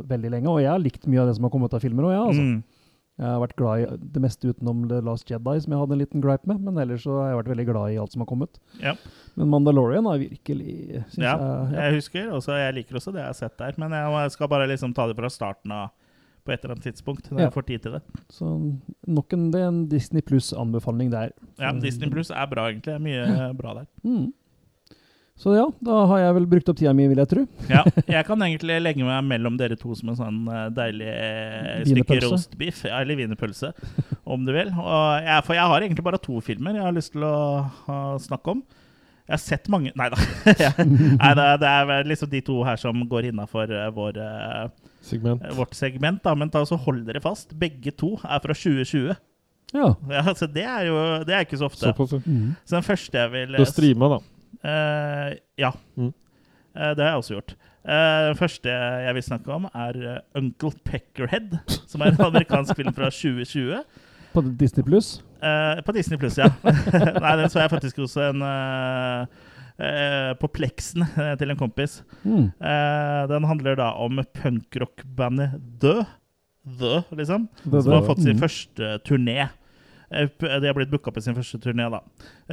[SPEAKER 2] veldig lenge. Og jeg har likt mye av det som har kommet av filmer òg, ja, altså.
[SPEAKER 1] Mm.
[SPEAKER 2] Jeg har vært glad i det meste utenom The Last Jedi, som jeg hadde en liten gripe med. Men ellers så har jeg vært veldig glad i alt som har kommet.
[SPEAKER 1] Ja.
[SPEAKER 2] Men Mandalorian har virkelig
[SPEAKER 1] Ja,
[SPEAKER 2] jeg, ja.
[SPEAKER 1] jeg husker også, jeg liker også det jeg har sett der. Men jeg skal bare liksom ta det fra starten av på et eller annet tidspunkt. Når
[SPEAKER 2] Ja.
[SPEAKER 1] jeg får tid til det.
[SPEAKER 2] Så nok en, det er en Disney Pluss-anbefaling der.
[SPEAKER 1] Ja, Disney Pluss er bra, egentlig. Det er mye bra der.
[SPEAKER 2] Mm. Så ja, da har jeg vel brukt opp tida mi, vil jeg tro.
[SPEAKER 1] Ja, jeg kan egentlig legge meg mellom dere to som en sånn eh, deilig eh, stykke roastbiff, ja, eller wienerpølse, om du vil. Og jeg, for jeg har egentlig bare to filmer jeg har lyst til å ha, snakke om. Jeg har sett mange Nei da. Nei, det, er- vel liksom de to her som går innafor vår, eh,
[SPEAKER 3] Segment.
[SPEAKER 1] vårt segment. Da. Men ta så hold dere fast. Begge to er fra 2020.
[SPEAKER 2] Ja.
[SPEAKER 1] Ja, så det er jo det er ikke så ofte.
[SPEAKER 3] Såpass.
[SPEAKER 2] Mm.
[SPEAKER 1] Så den første jeg vil
[SPEAKER 3] Du streama, da.
[SPEAKER 1] Uh, ja.
[SPEAKER 3] Mm.
[SPEAKER 1] Uh, det har jeg også gjort. Uh, den første jeg vil snakke om, er eh, Uncle Peckerhead, som er en amerikansk film fra 2020.
[SPEAKER 2] På Disney Pluss.
[SPEAKER 1] Eh, på Disney Pluss, ja. Nei, den så jeg faktisk hos en eh, eh, På Plexen eh, til en kompis.
[SPEAKER 2] Mm.
[SPEAKER 1] Eh, den handler da om punkrockbandet Dø. The, liksom.
[SPEAKER 2] The,
[SPEAKER 1] Som har fått sin
[SPEAKER 2] mm.
[SPEAKER 1] første turné. Eh, De har blitt booka på sin første turné. da.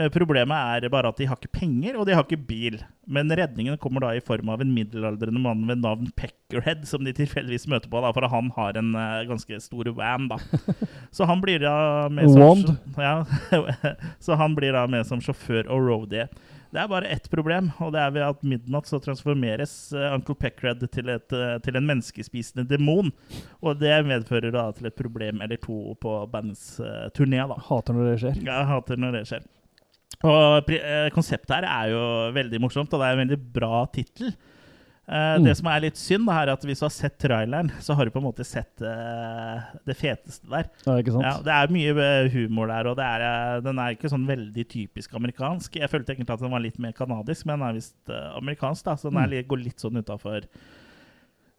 [SPEAKER 1] Problemet er bare at de har ikke penger, og de har ikke bil. Men redningen kommer da i form av en middelaldrende mann ved navn Peckerhead, som de tilfeldigvis møter på, da, for han har en ganske stor van. da. Så han blir da med som, ja, så han blir da med som sjåfør og roadie. Det er bare ett problem, og det er ved at midnatt så transformeres eh, Uncle Peckred til, et, eh, til en menneskespisende demon. Og det medfører da til et problem eller to på bandets uh, turné. da.
[SPEAKER 2] Hater når det skjer.
[SPEAKER 1] Ja, hater når det skjer. Og eh, Konseptet her er jo veldig morsomt, og det er en veldig bra tittel. Eh,
[SPEAKER 2] Mm.
[SPEAKER 1] Det som er litt synd, da, er at hvis du har sett traileren, så har du på en måte sett uh, det feteste der.
[SPEAKER 2] Ja?
[SPEAKER 1] Ja, det er mye eh, humor der, og det er, uh, den er ikke sånn veldig typisk amerikansk. Jeg følte egentlig at den var litt mer kanadisk, men den er visst amerikansk, da, så den er,
[SPEAKER 2] Mm.
[SPEAKER 1] går litt sånn utafor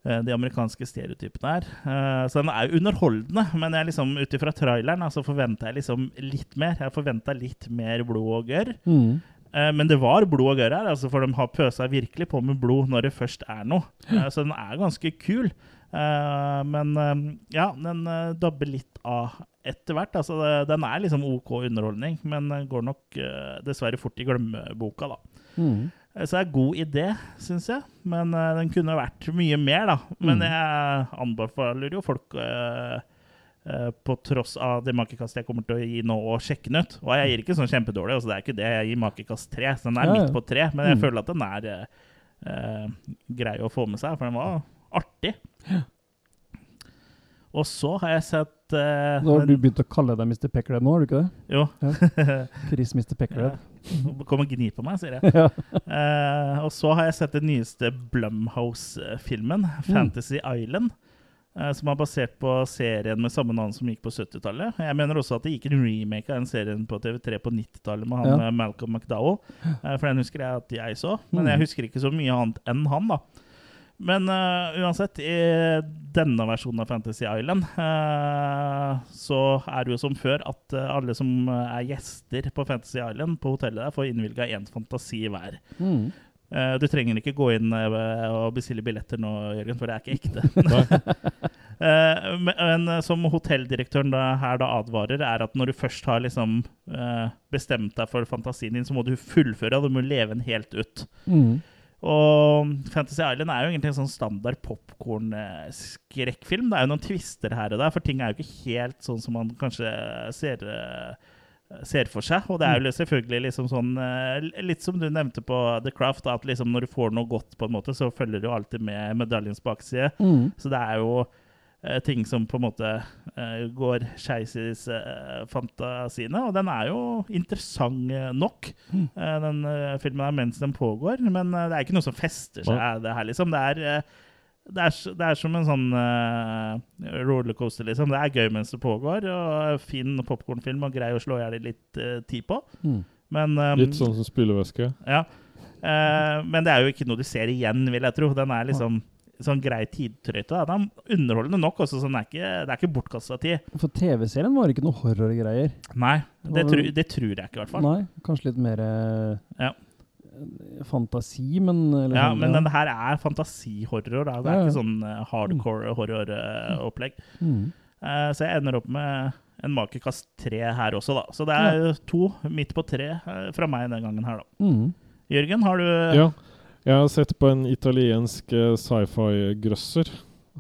[SPEAKER 1] de amerikanske stereotypene her. Så den er jo underholdende, men jeg liksom, ut ifra traileren altså, forventa jeg liksom litt mer. Jeg forventa litt mer blod og gørr.
[SPEAKER 2] Mm.
[SPEAKER 1] Eh, Men det var blod og gørr her, altså, for de har pøsa virkelig på med blod når det først er noe. Eh, Så den er ganske kul. Eh, Men ja, den dabber litt av etter hvert. Altså, den er liksom OK underholdning, men går nok dessverre fort i glemmeboka, da.
[SPEAKER 2] Mm.
[SPEAKER 1] Så det er en god idé, syns jeg, men den kunne vært mye mer, da. Men
[SPEAKER 2] Mm.
[SPEAKER 1] jeg anbefaler jo folk på tross av det makekastet jeg kommer til å gi nå, og sjekke den ut. Og jeg gir ikke sånn kjempedårlig, altså det er ikke det. Jeg gir makekast tre, så den er
[SPEAKER 2] Ja, ja.
[SPEAKER 1] midt på tre. Men jeg
[SPEAKER 2] Mm.
[SPEAKER 1] føler at den er eh, eh, grei å få med seg, for den var artig. Og så har jeg sett eh,
[SPEAKER 2] Nå har du begynt å kalle deg Mr. Peckerhead nå, har du ikke det?
[SPEAKER 1] Jo.
[SPEAKER 2] Chris Mr. Peckerhead.
[SPEAKER 1] Kom og gni på meg, sier jeg.
[SPEAKER 2] Ja.
[SPEAKER 1] Eh, og så har jeg sett den nyeste Blumhouse-filmen, Fantasy Island. Eh, som er basert på serien med samme navn som gikk på 70-tallet. Jeg mener også at det gikk en remake av den serien på TV3 på 90-tallet med han
[SPEAKER 2] Ja.
[SPEAKER 1] Malcolm McDowell. Eh, for den husker jeg at jeg så, men
[SPEAKER 2] Mm.
[SPEAKER 1] jeg husker ikke så mye annet enn han. da. Men uh, uansett, i denne versjonen av Fantasy Island uh, så er det jo som før at uh, alle som er gjester på Fantasy Island på hotellet der, får innvilga én fantasi hver.
[SPEAKER 2] Mm.
[SPEAKER 1] Eh, du trenger ikke gå inn eh, og bestille billetter nå, Jørgen, for det er ikke ekte. Eh, men men, som hotelldirektøren da, her da advarer, er at når du først har liksom bestemt deg for fantasien din, så må du fullføre, og du må leve den helt ut.
[SPEAKER 2] Mm.
[SPEAKER 1] Og Fantasy Island er jo egentlig en sånn standard popkorn-skrekkfilm. Det er jo noen twister her og der, for ting er jo ikke helt sånn som man kanskje ser, ser for seg. Og det er jo selvfølgelig liksom sånn eh, Litt som du nevnte på The Craft, at liksom når du får noe godt, på en måte, så følger du alltid med medaljens bakside.
[SPEAKER 2] Mm.
[SPEAKER 1] Så det er jo eh, ting som på en måte eh, går skeis i disse fantasiene. Og den er jo interessant nok,
[SPEAKER 2] Mm.
[SPEAKER 1] den filmen der mens den pågår. Men det er ikke noe som fester seg, det her, liksom. Det er, det er, det er som en sånn uh, rollercoaster, liksom. Det er gøy mens det pågår, og fin popkornfilm og grei å slå i hjel litt uh, tid på.
[SPEAKER 2] Mm.
[SPEAKER 1] Men, um,
[SPEAKER 3] Litt sånn som spylevæske.
[SPEAKER 1] ja. Uh, men det er jo ikke noe du ser igjen, vil jeg tro. Den er liksom sånn grei tidtrøyte. Den er underholdende nok, også, så den er ikke, det er ikke bortkasta tid.
[SPEAKER 2] For TV-serien var ikke noe horrorgreier.
[SPEAKER 1] Nei, det, tru, det tror jeg ikke, i hvert fall.
[SPEAKER 2] Nei, kanskje litt mer
[SPEAKER 1] Ja.
[SPEAKER 2] Fantasi, men eller
[SPEAKER 1] Ja,
[SPEAKER 2] sånn,
[SPEAKER 1] men den her er fantasihorror. Det er
[SPEAKER 2] Ja, ja.
[SPEAKER 1] ikke sånn eh, hardcore horror-opplegg.
[SPEAKER 2] Mm.
[SPEAKER 1] Uh, så jeg ender opp med en makekast tre her også, da. Så det er to midt på tre eh, fra meg den gangen her, da.
[SPEAKER 2] Mm.
[SPEAKER 1] Jørgen, har du
[SPEAKER 3] Ja. Jeg har sett på en italiensk sci-fi-grøsser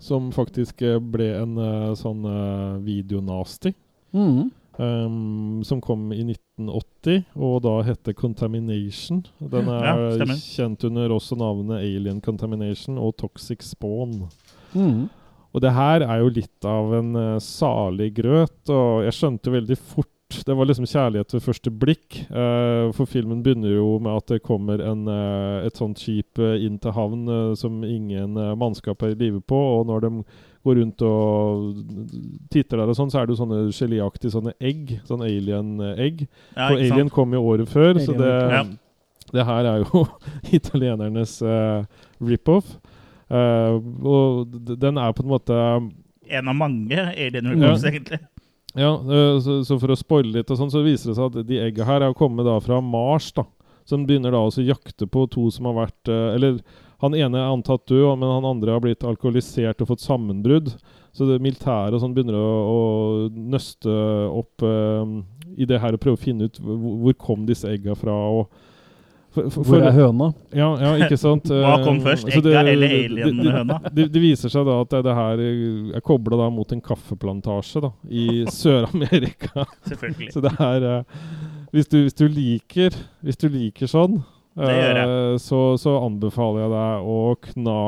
[SPEAKER 3] som faktisk ble en sånn uh, videonasty.
[SPEAKER 2] Mm.
[SPEAKER 3] Um, som kom i 1980, og da hette Contamination. Den er
[SPEAKER 1] ja,
[SPEAKER 3] kjent under også navnet Alien Contamination og Toxic Spawn.
[SPEAKER 2] Mm.
[SPEAKER 3] Og det her er jo litt av en uh, salig grøt, og jeg skjønte veldig fort Det var liksom kjærlighet ved første blikk. Uh, for filmen begynner jo med at det kommer en, uh, et sånt skip inn til havn som ingen uh, mannskap er i live på, og når de går rundt og titter der og sånn, så er det jo sånne geléaktige sånne egg. Sånn alien-egg.
[SPEAKER 1] Ja,
[SPEAKER 3] For
[SPEAKER 1] alien sant?
[SPEAKER 3] Alien kom jo året før, så det,
[SPEAKER 1] ja.
[SPEAKER 3] det her er jo italienernes uh, rip-off. Uh, og den er på en måte
[SPEAKER 1] En av mange Alien Reports, egentlig.
[SPEAKER 3] Ja, eh, så, så for å spoile litt, og sånn, så viser det seg at de egga her er kommet da fra Mars. da Som begynner da også å jakte på to som har vært eh, Eller han ene er antatt død, men han andre har blitt alkoholisert og fått sammenbrudd. Så det militære og sånn begynner å, å nøste opp eh, i det her og prøve å finne ut hvor, hvor kom disse egga fra. og for, for,
[SPEAKER 2] Hvor er høna?
[SPEAKER 3] ja, ja, ikke sant?
[SPEAKER 1] Hva kom
[SPEAKER 3] Eh,
[SPEAKER 1] først,
[SPEAKER 3] så
[SPEAKER 1] egga eller
[SPEAKER 3] det-
[SPEAKER 1] alien-høna?
[SPEAKER 3] Det, det viser seg da at det, det her er kobla mot en kaffeplantasje da, i Sør-Amerika.
[SPEAKER 1] Selvfølgelig.
[SPEAKER 3] Så det er eh, hvis, du, hvis du liker Hvis du liker sånn,
[SPEAKER 1] Det gjør
[SPEAKER 3] eh, så, så anbefaler jeg deg å kna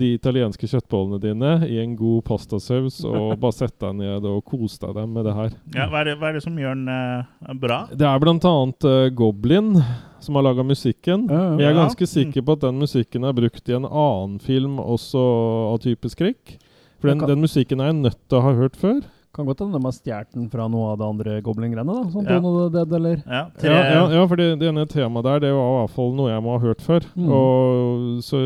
[SPEAKER 3] de italienske kjøttbollene dine i en god pastasaus og bare sett deg ned og kos deg dem med det her.
[SPEAKER 1] Ja, hva, er det, hva er det som gjør den uh, bra?
[SPEAKER 3] Det er blant annet eh, Goblin som har laga musikken.
[SPEAKER 2] Ja, ja.
[SPEAKER 3] Jeg er
[SPEAKER 1] Ja.
[SPEAKER 3] ganske sikker på at den musikken er brukt i en annen film også av type skrekk. For den, den musikken er jeg nødt til å ha hørt før.
[SPEAKER 2] Kan godt hende de har stjålet den fra noe av det andre Goblin-greiene. da Sånn
[SPEAKER 1] Ja.
[SPEAKER 2] Dead, eller
[SPEAKER 1] Ja,
[SPEAKER 3] Ja, ja, ja for det, det ene temaet der, det var i hvert fall noe jeg må ha hørt før.
[SPEAKER 2] Mm.
[SPEAKER 3] Og, så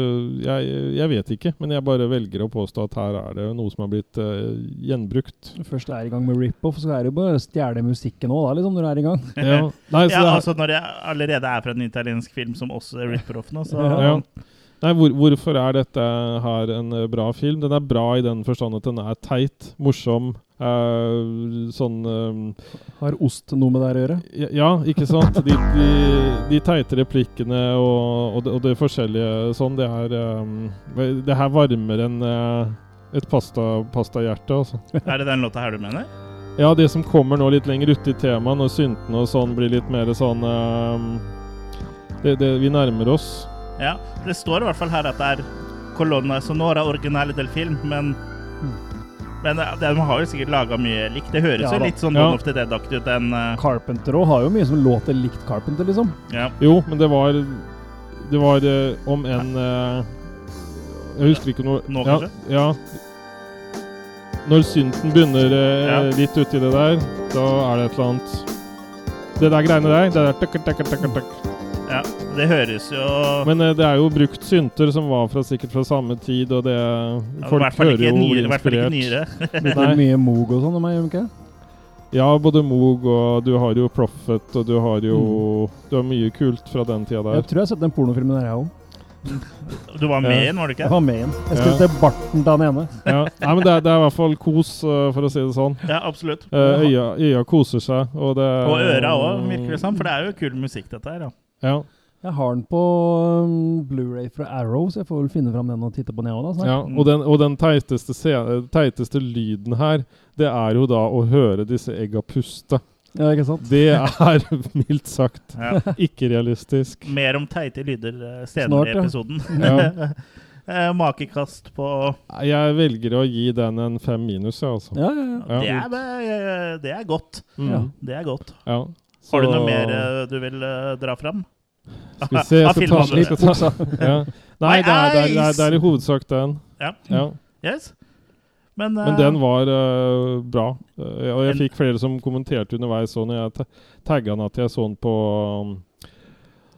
[SPEAKER 3] jeg, jeg vet ikke, men jeg bare velger å påstå at her er det noe som har blitt uh, gjenbrukt.
[SPEAKER 2] Først er i gang med rip-off, så er det jo bare å stjele musikken òg, liksom, når du er i gang.
[SPEAKER 3] Ja, Nei, så
[SPEAKER 1] ja,
[SPEAKER 3] det er-
[SPEAKER 1] altså Når jeg allerede er fra en italiensk film som også er rip-off nå, så
[SPEAKER 3] Ja. Nei, hvor, Hvorfor er dette her en eh, bra film? Den er bra i den forstand at den er teit, morsom. Uh, sånn uh,
[SPEAKER 2] Har ost noe med det her å gjøre?
[SPEAKER 3] ja, ja, ikke sant? De, de, de teite replikkene og, og, det, og det forskjellige sånn, det er um, Det her varmer enn uh, et pasta- pastahjerte, altså.
[SPEAKER 1] er det den låta her du mener?
[SPEAKER 3] Ja, det som kommer nå litt lenger ute i temaet, når syntene og sånn blir litt mer sånn det, det, Vi nærmer oss.
[SPEAKER 1] Ja, Det står i hvert fall her at det er colonna sonora originale del film, men Men eh, de har jo sikkert laga mye likt. Det høres
[SPEAKER 2] Ja
[SPEAKER 1] jo litt sånn
[SPEAKER 3] Ja.
[SPEAKER 1] Dawn of the Dead-aktig ut. Den, eh,
[SPEAKER 2] Carpenter òg har jo mye som låter likt Carpenter, liksom.
[SPEAKER 1] ja.
[SPEAKER 3] Jo, men det var Det var uh, om en uh, Jeg husker ikke noe
[SPEAKER 1] Nå,
[SPEAKER 3] ja,
[SPEAKER 1] kanskje?
[SPEAKER 3] Ja. Når synten begynner
[SPEAKER 1] Ja.
[SPEAKER 3] litt uti det der, da er det et eller annet Det der greiene der, det der tuk, tuk, tuk, tuk, tuk.
[SPEAKER 1] ja. Det høres jo
[SPEAKER 3] Men eh, det er jo brukt synter som var fra, sikkert fra samme tid, og det
[SPEAKER 1] ja, I
[SPEAKER 3] Folk hører jo
[SPEAKER 1] nyere. I hvert fall ikke nyere.
[SPEAKER 2] Blitt
[SPEAKER 3] er
[SPEAKER 2] mye Moog og sånn, gjør ikke?
[SPEAKER 3] Ja, både Moog og du har jo Profit, og du har jo
[SPEAKER 1] Mm.
[SPEAKER 3] Du har mye kult fra den tida
[SPEAKER 2] Jeg tror jeg har sett den pornofilmen der, jeg òg.
[SPEAKER 1] Du var med igjen, var du ikke?
[SPEAKER 2] Jeg var med igjen. Jeg
[SPEAKER 3] Ja.
[SPEAKER 2] skulle se barten til han ene.
[SPEAKER 3] Ja. Nei, men det er, det er i hvert fall kos, eh, for å si det sånn.
[SPEAKER 1] Ja, absolutt.
[SPEAKER 3] Eh, øya, øya koser seg, og det
[SPEAKER 1] Og øra òg, virker det som. For det er jo kul musikk, dette her. Ja.
[SPEAKER 3] Ja.
[SPEAKER 2] Jeg har den på um, Blu-ray fra Arrow, så jeg får vel finne fram den og titte på den, jeg òg.
[SPEAKER 3] ja. Og den, og den teiteste, scene, teiteste lyden her, det er jo da å høre disse egga puste.
[SPEAKER 2] Ja, ikke sant?
[SPEAKER 3] Det er mildt sagt
[SPEAKER 1] Ja.
[SPEAKER 3] ikke realistisk.
[SPEAKER 1] Mer om teite lyder eh, senere
[SPEAKER 2] Snart,
[SPEAKER 1] i episoden.
[SPEAKER 3] Ja.
[SPEAKER 1] Eh, Makekast på
[SPEAKER 3] Jeg velger å gi den en fem minus, jeg, altså.
[SPEAKER 2] Ja, ja, ja.
[SPEAKER 3] Ja.
[SPEAKER 1] det, er, eh, det er godt.
[SPEAKER 3] Mm.
[SPEAKER 1] Det er godt.
[SPEAKER 3] Ja.
[SPEAKER 1] Har du noe mer eh, du vil dra fram?
[SPEAKER 3] Skal vi se, jeg skal ta, skal ja. Nei, det er, det, er, det, er, det er i hovedsak den.
[SPEAKER 1] Ja.
[SPEAKER 3] Ja.
[SPEAKER 1] Yes. Men,
[SPEAKER 3] Men
[SPEAKER 1] eh,
[SPEAKER 3] den var uh, bra. Uh, og jeg fikk flere som kommenterte underveis så når jeg ta- tagga den at jeg så den på um,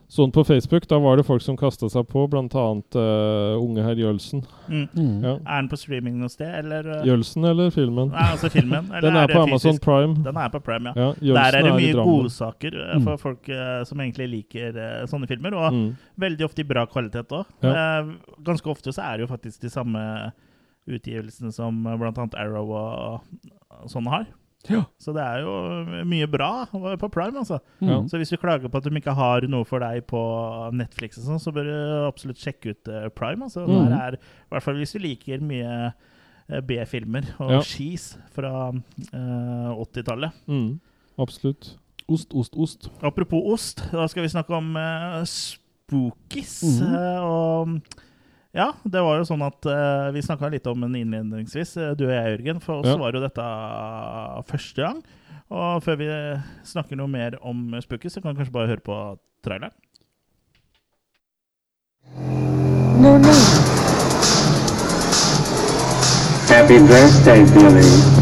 [SPEAKER 3] sånn på Facebook. Da var det folk som kasta seg på, bl.a. Uh, unge herr Jølsen.
[SPEAKER 1] Mm.
[SPEAKER 2] Mm.
[SPEAKER 3] Ja.
[SPEAKER 1] Er den på streaming noe sted, eller? uh,
[SPEAKER 3] Jølsen eller filmen?
[SPEAKER 1] Nei, altså filmen? Eller
[SPEAKER 3] Den er
[SPEAKER 1] er
[SPEAKER 3] på Amazon
[SPEAKER 1] fysisk?
[SPEAKER 3] Prime.
[SPEAKER 1] Den er på Prime, ja.
[SPEAKER 3] Ja,
[SPEAKER 1] Der er det mye
[SPEAKER 3] er
[SPEAKER 1] godsaker uh,
[SPEAKER 2] Mm.
[SPEAKER 1] for folk uh, som egentlig liker uh, sånne filmer. Og
[SPEAKER 3] Mm.
[SPEAKER 1] veldig ofte i bra kvalitet òg.
[SPEAKER 3] Ja.
[SPEAKER 1] ganske ofte så er det jo faktisk de samme utgivelsene som uh, annet Arrow og, og sånne har.
[SPEAKER 3] Ja.
[SPEAKER 1] Så det er jo mye bra på Prime, altså.
[SPEAKER 3] Ja.
[SPEAKER 2] Mm.
[SPEAKER 1] Så hvis du klager på at de ikke har noe for deg på Netflix, og sånn, så bør du absolutt sjekke ut eh, Prime. Altså.
[SPEAKER 2] Mm.
[SPEAKER 1] Der er, I hvert fall hvis du liker mye eh, B-filmer og
[SPEAKER 3] Ja.
[SPEAKER 1] cheese fra uh, 80-tallet.
[SPEAKER 3] Mm. Absolutt.
[SPEAKER 2] Ost, ost, ost.
[SPEAKER 1] Apropos ost, da skal vi snakke om uh, spookies.
[SPEAKER 2] Mm.
[SPEAKER 1] Uh, og ja, det var jo sånn at uh, vi snakka litt om den innledningsvis, eh, du og jeg, Jørgen. For oss
[SPEAKER 3] Ja.
[SPEAKER 1] var jo dette første gang. Og før vi snakker noe mer om Spooky, så kan vi kanskje bare høre på traileren.
[SPEAKER 4] No, no.
[SPEAKER 5] Happy birthday, Billy.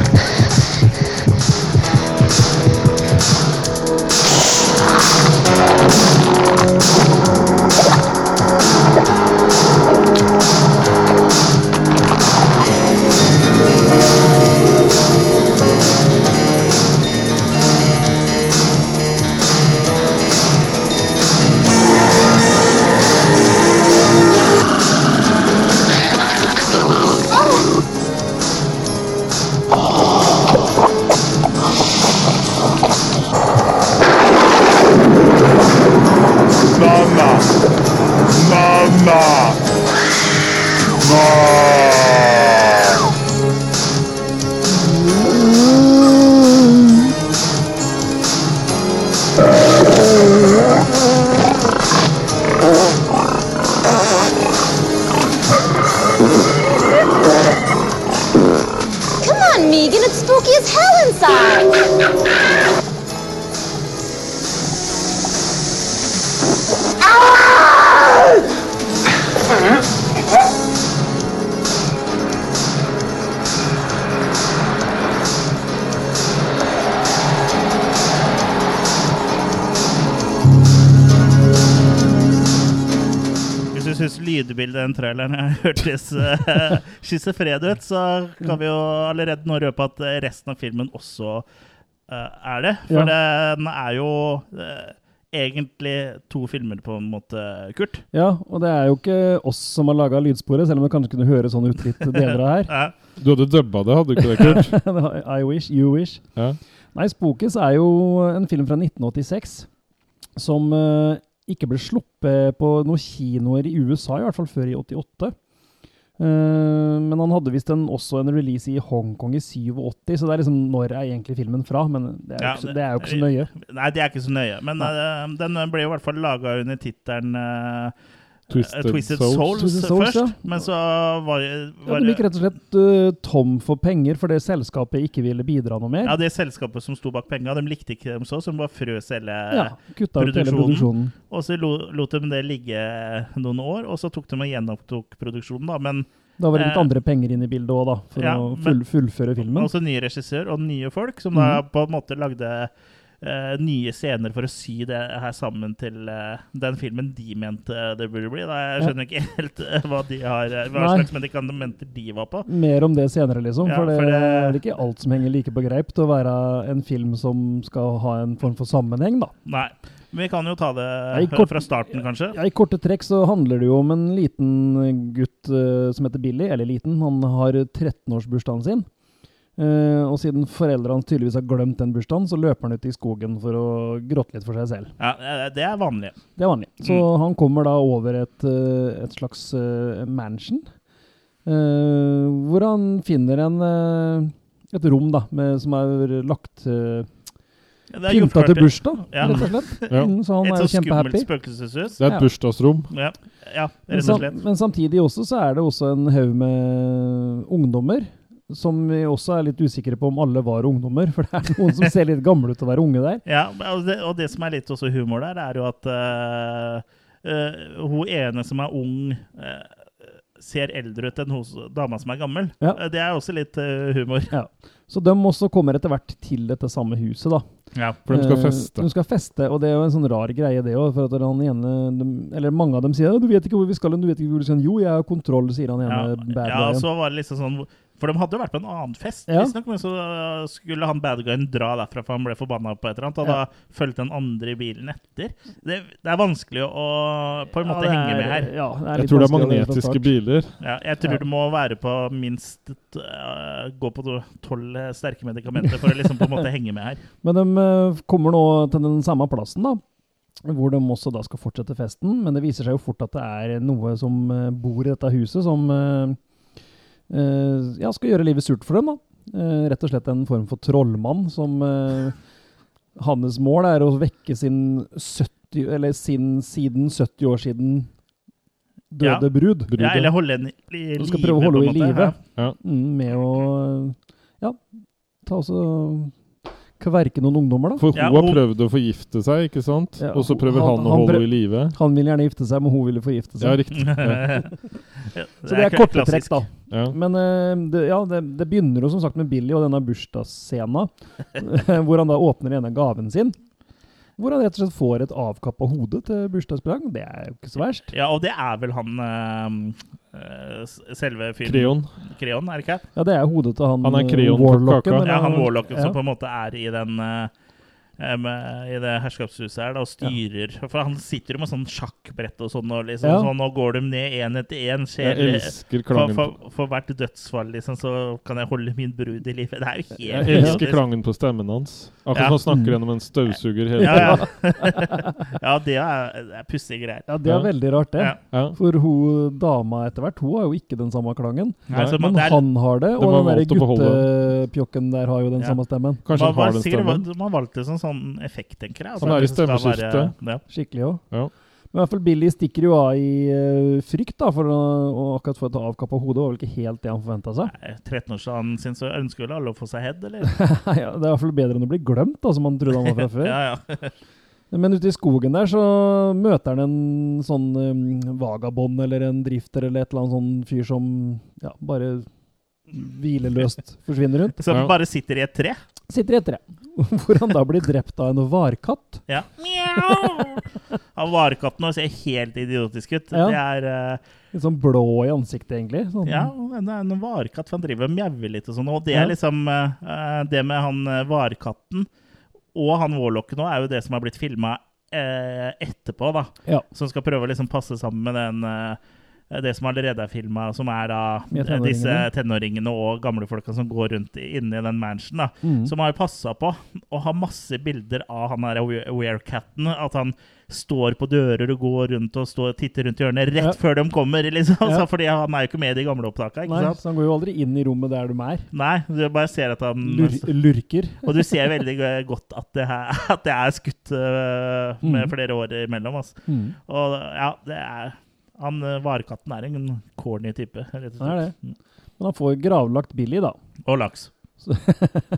[SPEAKER 1] Lydbildet i den traileren hørtes uh, schizofren ut, så kan vi jo allerede nå røpe at eh, resten av filmen også uh, er det. For den er jo uh, egentlig to filmer, på en måte, Kurt.
[SPEAKER 2] Ja, og det er jo ikke oss som har laga lydsporet, selv om det kanskje kunne høre sånn ut litt deler av her.
[SPEAKER 1] Ja.
[SPEAKER 3] Du hadde dubba det, hadde du ikke det, Kurt?
[SPEAKER 2] I wish, you wish.
[SPEAKER 3] Ja.
[SPEAKER 2] Nei, 'Spokes' er jo en film fra 1986 som eh, ikke ble sluppet på noen kinoer i USA, i hvert fall før i 88. Uh, men han hadde visst en, også en release i Hongkong i 87, så det er liksom når er egentlig filmen fra? Men det er jo,
[SPEAKER 1] Ja,
[SPEAKER 2] ikke,
[SPEAKER 1] det-
[SPEAKER 2] det er jo ikke så nøye.
[SPEAKER 1] Nei, det er ikke så nøye. Men uh, den ble i hvert fall laga under tittelen eh,
[SPEAKER 3] Twisted,
[SPEAKER 1] eh, Twisted
[SPEAKER 3] Souls.
[SPEAKER 1] Souls,
[SPEAKER 2] Twisted Souls,
[SPEAKER 1] først.
[SPEAKER 2] ja.
[SPEAKER 1] Men så var,
[SPEAKER 2] Ja,
[SPEAKER 1] var
[SPEAKER 2] de gikk rett og slett uh, tom for penger fordi selskapet ikke ville bidra noe mer.
[SPEAKER 1] ja, det selskapet som sto bak penga, de likte ikke dem så, så de bare frøs hele
[SPEAKER 2] Ja, kutta ut hele
[SPEAKER 1] produksjonen.
[SPEAKER 2] produksjonen.
[SPEAKER 1] Og så lot de det ligge noen år, og så tok de og gjenopptok produksjonen, da. Men
[SPEAKER 2] Da var det litt
[SPEAKER 1] Eh,
[SPEAKER 2] andre penger inn i bildet òg, da, for
[SPEAKER 1] ja,
[SPEAKER 2] å
[SPEAKER 1] men-
[SPEAKER 2] full, fullføre filmen.
[SPEAKER 1] også ny regissør og nye folk, som da
[SPEAKER 2] Mhm.
[SPEAKER 1] på en måte lagde eh, nye scener for å sy det her sammen til uh, den filmen de mente det burde bli. Da, jeg
[SPEAKER 2] Ja.
[SPEAKER 1] skjønner ikke helt uh, hva, de har, hva slags medikamenter de var på.
[SPEAKER 2] Mer om det senere, liksom.
[SPEAKER 1] Ja,
[SPEAKER 2] for det,
[SPEAKER 1] for det-
[SPEAKER 2] er ikke alt som henger like på greip til å være en film som skal ha en form for sammenheng, da.
[SPEAKER 1] Nei. Men vi kan jo ta det
[SPEAKER 2] Ja, kort-
[SPEAKER 1] fra starten, kanskje.
[SPEAKER 2] Ja, I korte trekk så handler det jo om en liten gutt som heter Billy. Eller liten, han har 13-årsbursdagen sin. Eh, og siden foreldrene tydeligvis har glemt den bursdagen, så løper han ut i skogen for å gråte litt for seg selv.
[SPEAKER 1] Ja, Det er vanlig.
[SPEAKER 2] Det er vanlig. Så
[SPEAKER 1] Mm.
[SPEAKER 2] han kommer da over et, eh, et slags uh, mansion, uh, hvor han finner en, et rom da, med, som er lagt uh,
[SPEAKER 1] Ja,
[SPEAKER 2] Pynta til bursdag,
[SPEAKER 1] Ja.
[SPEAKER 2] rett og slett.
[SPEAKER 3] Ja.
[SPEAKER 2] Mm, så han
[SPEAKER 1] Et
[SPEAKER 2] er kjempehappy.
[SPEAKER 1] spøkelseshus.
[SPEAKER 3] Det er et bursdagsrom.
[SPEAKER 1] Ja, ja
[SPEAKER 2] Men,
[SPEAKER 1] rett
[SPEAKER 2] sam
[SPEAKER 1] og slett.
[SPEAKER 2] men samtidig også så er det også en haug med ungdommer, som vi også er litt usikre på om alle var ungdommer, for det er noen som ser litt gamle ut til å være unge der.
[SPEAKER 1] Ja, og det, og det som er litt også humor der, er jo at uh, uh, hun ene som er ung, uh, ser eldre ut enn hos dama som er gammel.
[SPEAKER 2] Ja.
[SPEAKER 1] Det er også litt uh, humor.
[SPEAKER 2] Så de også kommer etter hvert til dette samme huset, da.
[SPEAKER 1] Ja.
[SPEAKER 3] For de skal
[SPEAKER 2] Eh,
[SPEAKER 3] feste.
[SPEAKER 2] De skal feste, og det er jo en sånn rar greie, det òg. For at han ene de, Eller mange av dem sier «Ja, 'Du vet ikke hvor vi skal, du vet ikke hvor du skal.' 'Jo, jeg har kontroll', sier han
[SPEAKER 1] Ja,
[SPEAKER 2] ene
[SPEAKER 1] Ja,
[SPEAKER 2] ja,
[SPEAKER 1] så var det liksom sånn For de hadde jo vært på en annen fest,
[SPEAKER 2] Ja.
[SPEAKER 1] visstnok, men så uh, skulle han badguyen dra derfra, for han ble forbanna på et eller annet, og
[SPEAKER 2] Ja.
[SPEAKER 1] da fulgte den andre i bilen etter. Det, det er vanskelig å på en måte
[SPEAKER 2] Ja, er,
[SPEAKER 1] henge med her.
[SPEAKER 2] Ja,
[SPEAKER 3] Jeg tror det er magnetiske biler.
[SPEAKER 1] Ja, jeg tror
[SPEAKER 2] Ja.
[SPEAKER 1] du må være på minst uh, Gå på tolv eh, sterke medikamenter for å liksom på en måte henge med her.
[SPEAKER 2] Men de eh, kommer nå til den samme plassen, da. Hvor de også da skal fortsette festen. Men det viser seg jo fort at det er noe som eh, bor i dette huset, som eh, eh, ja, skal gjøre livet surt for dem. da. Eh, rett og slett en form for trollmann som eh, Hans mål er å vekke sin 70, eller sin siden 70 år siden døde
[SPEAKER 1] Ja.
[SPEAKER 2] brud.
[SPEAKER 1] Ja, eller holde henne i live.
[SPEAKER 2] Du skal prøve å holde henne i live.
[SPEAKER 1] Ja.
[SPEAKER 2] Mm, med å ja, ta også kverke noen ungdommer, da.
[SPEAKER 3] For hun
[SPEAKER 1] Ja,
[SPEAKER 3] har
[SPEAKER 1] hun-
[SPEAKER 3] prøvd å forgifte seg, ikke sant?
[SPEAKER 2] Ja,
[SPEAKER 3] og så prøver
[SPEAKER 2] han-
[SPEAKER 3] han, å holde henne i live.
[SPEAKER 2] Han vil gjerne gifte seg, men hun ville forgifte
[SPEAKER 3] Ja,
[SPEAKER 2] seg.
[SPEAKER 3] riktig. Ja.
[SPEAKER 1] Ja,
[SPEAKER 2] så det er korte trekk, da.
[SPEAKER 3] Ja.
[SPEAKER 2] Men uh, det, ja, det, det begynner jo som sagt med Billy og denne bursdagsscena, hvor han da åpner ene gaven sin. Hvor han rett og slett får et avkappa hode til bursdagspresang. Det er jo ikke så verst.
[SPEAKER 1] Ja, og det er vel han eh, eh, selve fyren
[SPEAKER 3] Kreon.
[SPEAKER 1] Kreon, er det ikke?
[SPEAKER 2] Ja, det er hodet til han,
[SPEAKER 3] Han er kreon
[SPEAKER 2] Warlocken,
[SPEAKER 1] Ja, han Warlocken
[SPEAKER 2] ja.
[SPEAKER 1] som på en måte er i den eh, em, I det herskapshuset her da, og styrer For han sitter jo med sånn sjakkbrett og sånn, og liksom
[SPEAKER 2] Ja.
[SPEAKER 1] sånn, nå går de ned én etter én. For, for, for hvert dødsfall liksom, så kan jeg holde min brud i live. Det er jo helt
[SPEAKER 3] jeg elsker
[SPEAKER 1] liksom.
[SPEAKER 3] klangen på stemmen hans. Akkurat
[SPEAKER 1] Ja.
[SPEAKER 3] som han snakker gjennom en støvsuger hele
[SPEAKER 1] Ja,
[SPEAKER 3] tiden.
[SPEAKER 1] ja. ja, det er, det er pussige greier.
[SPEAKER 2] Ja, det er
[SPEAKER 3] Ja.
[SPEAKER 2] veldig rart, det.
[SPEAKER 1] Ja.
[SPEAKER 3] Ja.
[SPEAKER 2] For hun dama etter hvert, hun har jo ikke den samme klangen.
[SPEAKER 1] Nei,
[SPEAKER 2] Men
[SPEAKER 1] det er,
[SPEAKER 2] han har det, og den der guttepjokken der har jo den
[SPEAKER 1] Ja.
[SPEAKER 2] samme stemmen.
[SPEAKER 3] Kanskje
[SPEAKER 1] man,
[SPEAKER 3] han har den stemmen.
[SPEAKER 1] man valgte sånn, sånn effekt, tenker jeg. altså,
[SPEAKER 3] Han er i
[SPEAKER 1] det skal
[SPEAKER 3] stemmeskifte.
[SPEAKER 1] Ja.
[SPEAKER 2] Skikkelig òg.
[SPEAKER 3] Ja.
[SPEAKER 2] Men i hvert fall Billy stikker jo av i uh, frykt, da, for å, å akkurat få et avkappa hode. var vel ikke helt det han forventa seg.
[SPEAKER 1] Nei, 13-årsdagen sin, så ønsker vel alle å få seg head, eller?
[SPEAKER 2] ja, det er i hvert fall bedre enn å bli glemt, da, som han trodde han var fra før.
[SPEAKER 1] ja, ja.
[SPEAKER 2] Men ute i skogen der så møter han en sånn um, vagabond eller en drifter eller et eller annet sånn fyr som ja, bare hvileløst forsvinner rundt.
[SPEAKER 1] Så
[SPEAKER 3] han
[SPEAKER 1] bare sitter i et tre?
[SPEAKER 2] Sitter i et tre. Hvor han da blir drept av en varkatt.
[SPEAKER 1] Ja. Han varekatten også ser helt idiotisk ut.
[SPEAKER 2] Ja.
[SPEAKER 1] Det er uh,
[SPEAKER 2] Litt sånn blå i ansiktet, egentlig. Sånn.
[SPEAKER 1] Ja, en, en varkatt, for han driver og mjauer litt og sånn. Og det
[SPEAKER 2] Ja.
[SPEAKER 1] er liksom uh, Det med han varkatten og han Warlocken nå er jo det som har blitt filma etterpå, da.
[SPEAKER 2] Ja.
[SPEAKER 1] Som skal prøve å liksom passe sammen med den det som allerede er filma, som er da eh,
[SPEAKER 2] tenåringene.
[SPEAKER 1] disse tenåringene og gamlefolka som går rundt inne i den mansion. da
[SPEAKER 2] Mm.
[SPEAKER 1] Som har passa på å ha masse bilder av han der wearcatten. At han står på dører og går rundt og står, titter rundt hjørnet rett
[SPEAKER 2] Ja.
[SPEAKER 1] før de kommer. liksom
[SPEAKER 2] Ja.
[SPEAKER 1] altså, Fordi han er jo ikke med i de gamle opptaka. ikke
[SPEAKER 2] Nei,
[SPEAKER 1] sant?
[SPEAKER 2] så han går jo aldri inn i rommet der de er.
[SPEAKER 1] Nei, du bare ser at han
[SPEAKER 2] Lur lurker.
[SPEAKER 1] Og du ser veldig godt at det, her, at det er skutt uh, med
[SPEAKER 2] Mm.
[SPEAKER 1] flere år imellom. Altså.
[SPEAKER 2] Mm.
[SPEAKER 1] Og ja, det er han Varkatten Varekatten er en corny type, rett og
[SPEAKER 2] er
[SPEAKER 1] slett.
[SPEAKER 2] det. Men han får gravlagt Billy, da.
[SPEAKER 1] Og laks.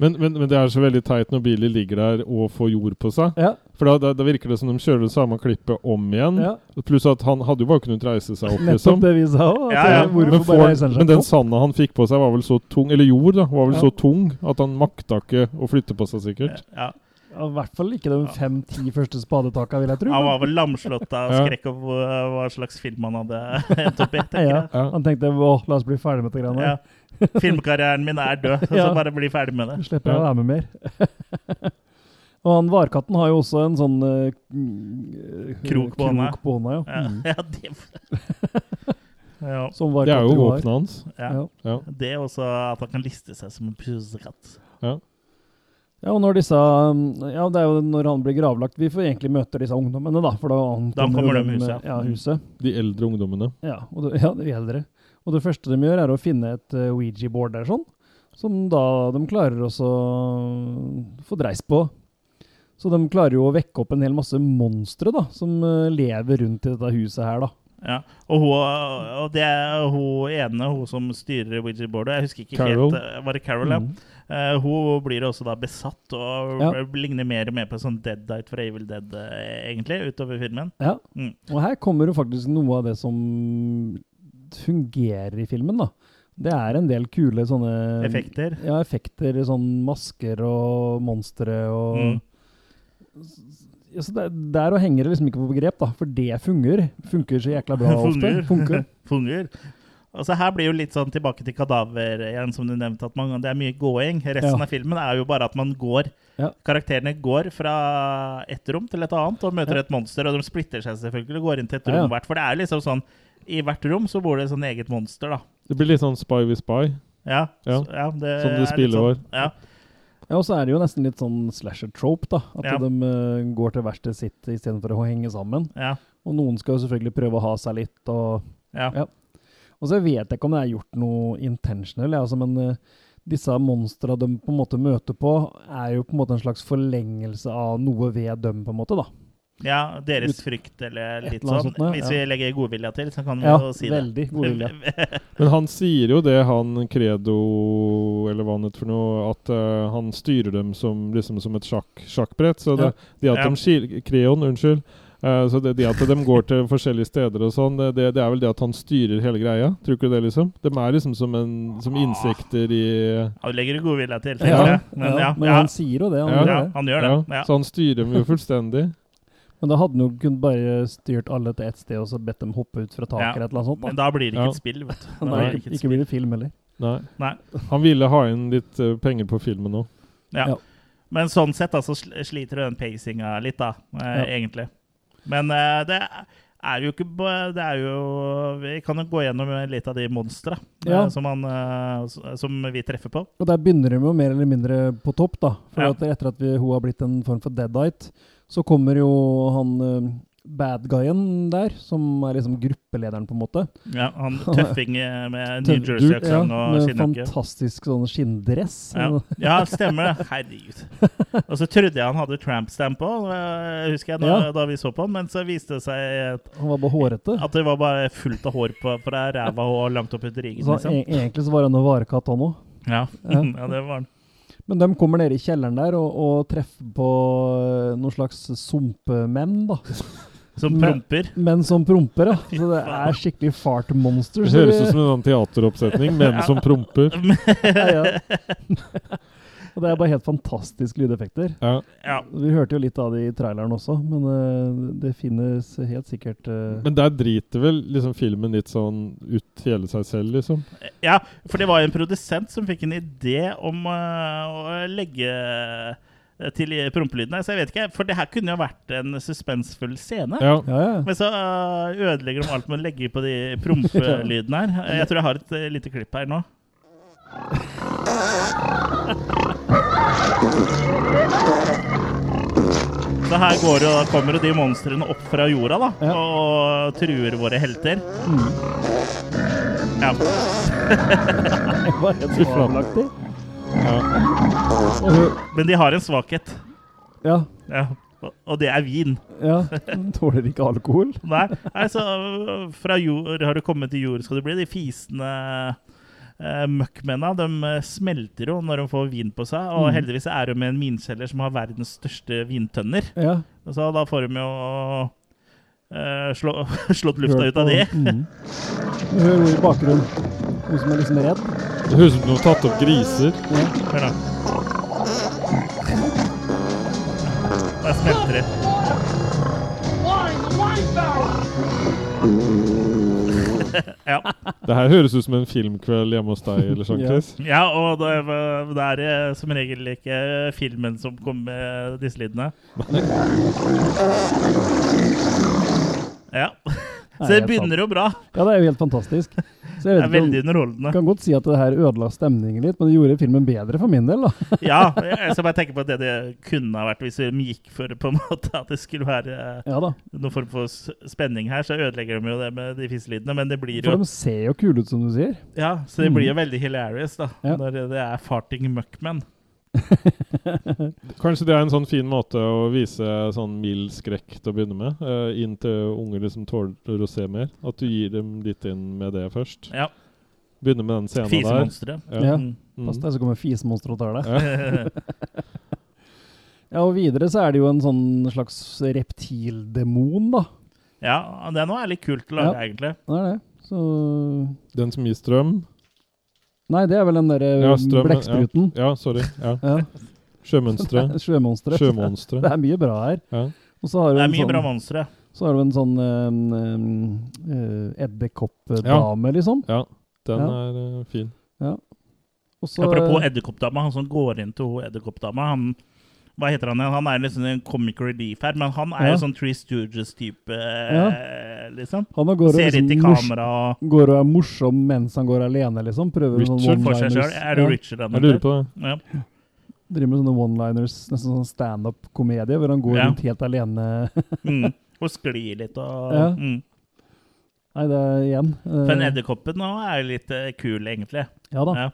[SPEAKER 3] Men, men, men det er så veldig teit når Billy ligger der og får jord på seg.
[SPEAKER 2] Ja,
[SPEAKER 3] For da, da, da virker det som de kjører det samme klippet om igjen.
[SPEAKER 2] ja.
[SPEAKER 3] Pluss at han hadde jo bare kunnet reise seg opp, liksom.
[SPEAKER 2] det vi sa også,
[SPEAKER 1] Ja, ja.
[SPEAKER 3] Men,
[SPEAKER 2] seg
[SPEAKER 3] men den sanda han fikk på seg, var vel så tung Eller jord, da. Var vel
[SPEAKER 2] Ja.
[SPEAKER 3] så tung at han makta ikke å flytte på seg, sikkert.
[SPEAKER 1] Ja.
[SPEAKER 2] I hvert fall ikke de fem-ti første spadetakene, vil jeg tro.
[SPEAKER 1] Han var vel lamslått av skrekk over hva- slags film han hadde endt opp i. tenker
[SPEAKER 2] ja.
[SPEAKER 1] jeg.
[SPEAKER 3] Ja.
[SPEAKER 2] Han tenkte å, la oss bli ferdig med dette greiene
[SPEAKER 1] Ja. Filmkarrieren min er død, så
[SPEAKER 2] Ja.
[SPEAKER 1] bare bli ferdig med det.
[SPEAKER 2] Slipper jeg å være med mer. Og han Varkatten har jo også en sånn mm,
[SPEAKER 1] Krok på hånda.
[SPEAKER 2] krok på hånda ja.
[SPEAKER 1] Ja,
[SPEAKER 2] Mm.
[SPEAKER 1] ja, det, ja,
[SPEAKER 2] Som
[SPEAKER 3] Det er jo våpenet hans.
[SPEAKER 1] Ja. Det er også at han kan liste seg som en pusekatt.
[SPEAKER 2] ja, og når disse mm, Ja, det er jo når han blir gravlagt vi får egentlig møte disse ungdommene, da. For da
[SPEAKER 1] Da kommer de
[SPEAKER 2] med
[SPEAKER 1] huset, ja.
[SPEAKER 2] Ja, huset.
[SPEAKER 3] De eldre ungdommene.
[SPEAKER 2] Ja, og det, ja, de eldre. Og det første de gjør, er å finne et uh, Ouija-board der, sånn. Som da de klarer også å få dreis på. Så de klarer jo å vekke opp en hel masse monstre, da, som eh, lever rundt i dette huset her, da.
[SPEAKER 1] Ja. Og, hun, og det er hun ene, hun som styrer Ouija-boardet Jeg husker ikke
[SPEAKER 3] Carol.
[SPEAKER 1] helt eh, Var det Carol, ja?
[SPEAKER 2] Mm.
[SPEAKER 1] Eh, hun blir også da besatt og
[SPEAKER 2] Ja.
[SPEAKER 1] ligner mer og mer på sånn Dead Night for Evil Dead, uh, egentlig, utover filmen.
[SPEAKER 2] Ja.
[SPEAKER 1] Mm.
[SPEAKER 2] Og her kommer jo faktisk noe av det som fungerer i filmen, da. Det er en del kule sånne
[SPEAKER 1] Effekter.
[SPEAKER 2] Ja, effekter. Sånn masker og monstre og
[SPEAKER 1] Mm.
[SPEAKER 2] ja, så der, der og henger det liksom ikke på begrep, da. For det fungerer. Funker så jækla bra ofte.
[SPEAKER 1] Funger.
[SPEAKER 2] Funker.
[SPEAKER 1] Funger. Altså Her blir jo litt sånn tilbake til kadaver igjen, som du nevnte. at man, Det er mye gåing. Resten
[SPEAKER 2] Ja.
[SPEAKER 1] av filmen er jo bare at man går.
[SPEAKER 2] Ja.
[SPEAKER 1] Karakterene går fra ett rom til et annet og møter
[SPEAKER 2] Ja.
[SPEAKER 1] et monster. Og de splitter seg selvfølgelig og går inn til et rom
[SPEAKER 2] ja.
[SPEAKER 1] hvert. For det er liksom sånn I hvert rom så bor det et sånn eget monster, da.
[SPEAKER 3] Det blir litt sånn Spy with Spy.
[SPEAKER 1] Ja,
[SPEAKER 3] Ja.
[SPEAKER 1] så- ja det
[SPEAKER 3] Som
[SPEAKER 1] de spiller
[SPEAKER 3] over.
[SPEAKER 1] sånn. Ja.
[SPEAKER 2] Ja, og så er det jo nesten litt sånn slasher-trope, da. At
[SPEAKER 1] Ja.
[SPEAKER 2] de uh, går til verkstedet sitt istedenfor å henge sammen.
[SPEAKER 1] Ja.
[SPEAKER 2] Og noen skal jo selvfølgelig prøve å ha seg litt, og
[SPEAKER 1] Ja.
[SPEAKER 2] Ja. Og så vet jeg ikke om det er gjort noe intentional, ja, altså, men uh, disse monstra de på en måte møter på, er jo på en måte en slags forlengelse av noe ved dem, på en måte, da.
[SPEAKER 1] ja, deres frykt eller litt
[SPEAKER 2] eller
[SPEAKER 1] sånn.
[SPEAKER 2] sånt, ja.
[SPEAKER 1] Hvis vi legger godvilja til, så kan vi
[SPEAKER 2] Ja,
[SPEAKER 1] jo si det.
[SPEAKER 2] veldig god vilje.
[SPEAKER 3] Men han sier jo det, han Credo, eller hva han heter for noe, at uh, han styrer dem som, liksom som et sjakk, sjakkbrett. Så det, det at
[SPEAKER 1] Ja.
[SPEAKER 3] de skil, Kreon, unnskyld. Eh, så det, det at de går til forskjellige steder og sånn, det, det, det er vel det at han styrer hele greia. Tror ikke du det, liksom? De er liksom som, en, som insekter i
[SPEAKER 1] Ja, du legger godvilja til,
[SPEAKER 2] Ja,
[SPEAKER 1] tenker jeg. Men ja,
[SPEAKER 2] men han sier jo det. Han
[SPEAKER 3] Ja.
[SPEAKER 2] gjør
[SPEAKER 1] ja,
[SPEAKER 2] det.
[SPEAKER 1] han gjør det.
[SPEAKER 3] Så han styrer dem jo fullstendig.
[SPEAKER 2] Men da hadde han jo kunnet bare styrt alle til ett sted og så bedt dem hoppe ut fra taket
[SPEAKER 1] Ja.
[SPEAKER 2] eller et eller annet sånt.
[SPEAKER 1] Men
[SPEAKER 2] Da.
[SPEAKER 1] da blir det ikke
[SPEAKER 3] Ja.
[SPEAKER 1] et spill, vet du. Da
[SPEAKER 2] Nei,
[SPEAKER 1] blir
[SPEAKER 2] ikke, ikke blir det film heller.
[SPEAKER 3] Nei.
[SPEAKER 1] Nei.
[SPEAKER 3] Han ville ha inn litt uh, penger på filmen òg.
[SPEAKER 1] Ja.
[SPEAKER 2] Ja.
[SPEAKER 1] Men sånn sett altså, sl- sliter den pacinga litt, da, eh,
[SPEAKER 2] Ja.
[SPEAKER 1] egentlig. Men uh, det er jo ikke Det er jo Vi kan jo gå gjennom litt av de monstra
[SPEAKER 2] Ja.
[SPEAKER 1] eh, som, han, eh, som vi treffer på.
[SPEAKER 2] Og der begynner de jo mer eller mindre på topp, da. For
[SPEAKER 1] Ja.
[SPEAKER 2] at etter at vi, hun har blitt en form for deadite, så kommer jo han bad guyen der, som er liksom gruppelederen, på en måte.
[SPEAKER 1] Ja, han tøffing eh, med New Jersey-aksent
[SPEAKER 2] ja,
[SPEAKER 1] og
[SPEAKER 2] med
[SPEAKER 1] skinnjakke.
[SPEAKER 2] fantastisk sånn skinndress.
[SPEAKER 1] Ja. ja, stemmer det. Herregud. Og så trodde jeg han hadde tramp stamp på, husker jeg, da,
[SPEAKER 2] Ja.
[SPEAKER 1] da vi så på han. Men så viste det seg
[SPEAKER 2] Han var bare hårete.
[SPEAKER 1] at det var bare fullt av hår på, fra ræva og langt opp i ryggen.
[SPEAKER 2] Så
[SPEAKER 1] Liksom.
[SPEAKER 2] e egentlig så var han en varekatt, han òg.
[SPEAKER 1] Ja.
[SPEAKER 2] Ja.
[SPEAKER 1] det var han.
[SPEAKER 2] Men de kommer ned i kjelleren der og, og treffer på uh, noen slags sumpemenn, da.
[SPEAKER 1] Som
[SPEAKER 2] Men-
[SPEAKER 1] promper.
[SPEAKER 2] Menn som promper, ja. Så det er skikkelig fart monster.
[SPEAKER 3] Det høres ut som en sånn teateroppsetning. men som promper.
[SPEAKER 2] ja, ja. Og det er bare helt fantastiske lydeffekter.
[SPEAKER 3] Ja.
[SPEAKER 1] Ja.
[SPEAKER 2] Vi hørte jo litt av det i traileren også, men uh, det finnes helt sikkert uh
[SPEAKER 3] Men der driter vel liksom filmen litt sånn ut hele seg selv, liksom.
[SPEAKER 1] ja, for det var jo en produsent som fikk en idé om uh, å legge til prompelydene. Så jeg vet ikke, for det her kunne jo vært en suspensfull scene.
[SPEAKER 3] Ja.
[SPEAKER 2] Ja, ja.
[SPEAKER 1] Men så eh, ødelegger de alt med å legge på de prompelydene her. Jeg tror jeg har et eh, lite klipp her nå. Så her går jo, kommer jo de monstrene opp fra jorda da,
[SPEAKER 2] Ja.
[SPEAKER 1] og truer våre helter. Ja.
[SPEAKER 2] Det var helt fabelaktig.
[SPEAKER 3] ja.
[SPEAKER 1] Men de har en svakhet,
[SPEAKER 2] Ja,
[SPEAKER 1] ja. og- og det er vin.
[SPEAKER 2] ja. Tåler ikke alkohol.
[SPEAKER 1] Nei, altså fra jord har du kommet til jord, skal du bli. De fisende uh, møkkmennene de eh, smelter jo når de får vin på seg. Og
[SPEAKER 2] Mm.
[SPEAKER 1] heldigvis er de med en vinkjeller som har verdens største vintønner.
[SPEAKER 2] Ja.
[SPEAKER 1] Så da får de jo uh, slå, slått lufta ut av det.
[SPEAKER 2] Mm. Vi hører ord i bakgrunnen. Hun som er liksom redd.
[SPEAKER 3] Det høres ut som har tatt opp griser.
[SPEAKER 2] Ja.
[SPEAKER 1] Hør da. Der smelter de. ja.
[SPEAKER 3] Det her høres ut som en filmkveld hjemme hos deg, eller sånn,
[SPEAKER 2] Ja.
[SPEAKER 3] Chris.
[SPEAKER 1] ja, og det, det er eh, som regel ikke filmen som kommer med disse lydene. Ja. Så det begynner jo bra.
[SPEAKER 2] Ja, det er jo helt fantastisk. Så
[SPEAKER 1] Det er veldig underholdende.
[SPEAKER 2] kan godt si at det her ødela stemningen litt, men det gjorde filmen bedre for min del, da.
[SPEAKER 1] Ja, jeg skal bare tenke på at det det kunne ha vært hvis vi gikk for på en måte at det skulle være eh,
[SPEAKER 2] Ja
[SPEAKER 1] noen form for spenning her, så ødelegger de jo det med de fiselydene, Men det blir jo For
[SPEAKER 2] de ser jo kule ut, som du sier.
[SPEAKER 1] Ja, så det blir jo veldig hilarious, da.
[SPEAKER 2] Ja.
[SPEAKER 1] Når det er farting muckmen.
[SPEAKER 3] Kanskje det er en sånn fin måte å vise sånn mild skrekk til å begynne med. Uh, inn til unger liksom tåler å se mer. At du gir dem litt inn med det først.
[SPEAKER 1] Ja.
[SPEAKER 3] Begynner med den scenen der.
[SPEAKER 1] Fisemonstre.
[SPEAKER 2] Ja.
[SPEAKER 1] ja.
[SPEAKER 3] Mm.
[SPEAKER 2] Pass deg, så kommer fismonster og tar deg.
[SPEAKER 3] Ja.
[SPEAKER 2] Ja, og videre så er det jo en sånn slags reptildemon, da.
[SPEAKER 1] ja, det nå er litt kult å lage,
[SPEAKER 2] Ja.
[SPEAKER 1] egentlig.
[SPEAKER 2] Det er det. Så
[SPEAKER 3] Den som gir strøm.
[SPEAKER 2] Nei, det er vel den derre
[SPEAKER 3] Ja,
[SPEAKER 2] blekkspruten.
[SPEAKER 3] Ja, sorry. Ja.
[SPEAKER 2] Ja.
[SPEAKER 3] Sjømønstre.
[SPEAKER 2] Sjømonstre.
[SPEAKER 3] Sjømonstre.
[SPEAKER 2] Det er mye bra her.
[SPEAKER 3] Ja.
[SPEAKER 2] Og så har du
[SPEAKER 1] Det er mye
[SPEAKER 2] sånn,
[SPEAKER 1] bra monstre.
[SPEAKER 2] Så har du en sånn um, edderkoppdame, liksom.
[SPEAKER 3] ja, den
[SPEAKER 2] Ja.
[SPEAKER 3] er uh, fin.
[SPEAKER 2] Ja. Også,
[SPEAKER 1] Apropos edderkoppdama, han som går inn til edderkoppdama, han hva heter han igjen? Han er liksom en comic relief her, men han er
[SPEAKER 2] Ja.
[SPEAKER 1] jo sånn Three Stooges-type, Ja. liksom.
[SPEAKER 2] han går
[SPEAKER 1] Ser
[SPEAKER 2] liksom
[SPEAKER 1] ikke i kamera og
[SPEAKER 2] går og er morsom mens han går alene, liksom. Prøver
[SPEAKER 3] Richard
[SPEAKER 2] sånn
[SPEAKER 1] for seg sjøl. Er du
[SPEAKER 2] Ja.
[SPEAKER 1] Richard? han
[SPEAKER 3] Jeg lurer på det.
[SPEAKER 1] Ja.
[SPEAKER 2] Driver med sånne one-liners, nesten sånn standup-komedie, hvor han går
[SPEAKER 1] Ja.
[SPEAKER 2] rundt helt alene.
[SPEAKER 1] Mm. Og sklir litt og
[SPEAKER 2] Ja.
[SPEAKER 1] mm.
[SPEAKER 2] Nei, det er igjen eh,
[SPEAKER 1] For en edderkoppen nå er jo litt uh, kul, egentlig.
[SPEAKER 2] Ja da.
[SPEAKER 1] Ja.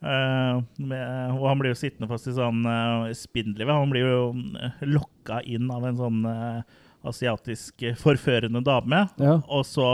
[SPEAKER 1] Eh, med, og han blir jo sittende fast i sånn uh, spindelvev. Han blir jo uh, lokka inn av en sånn eh, asiatisk eh, forførende dame.
[SPEAKER 2] Ja.
[SPEAKER 1] Og så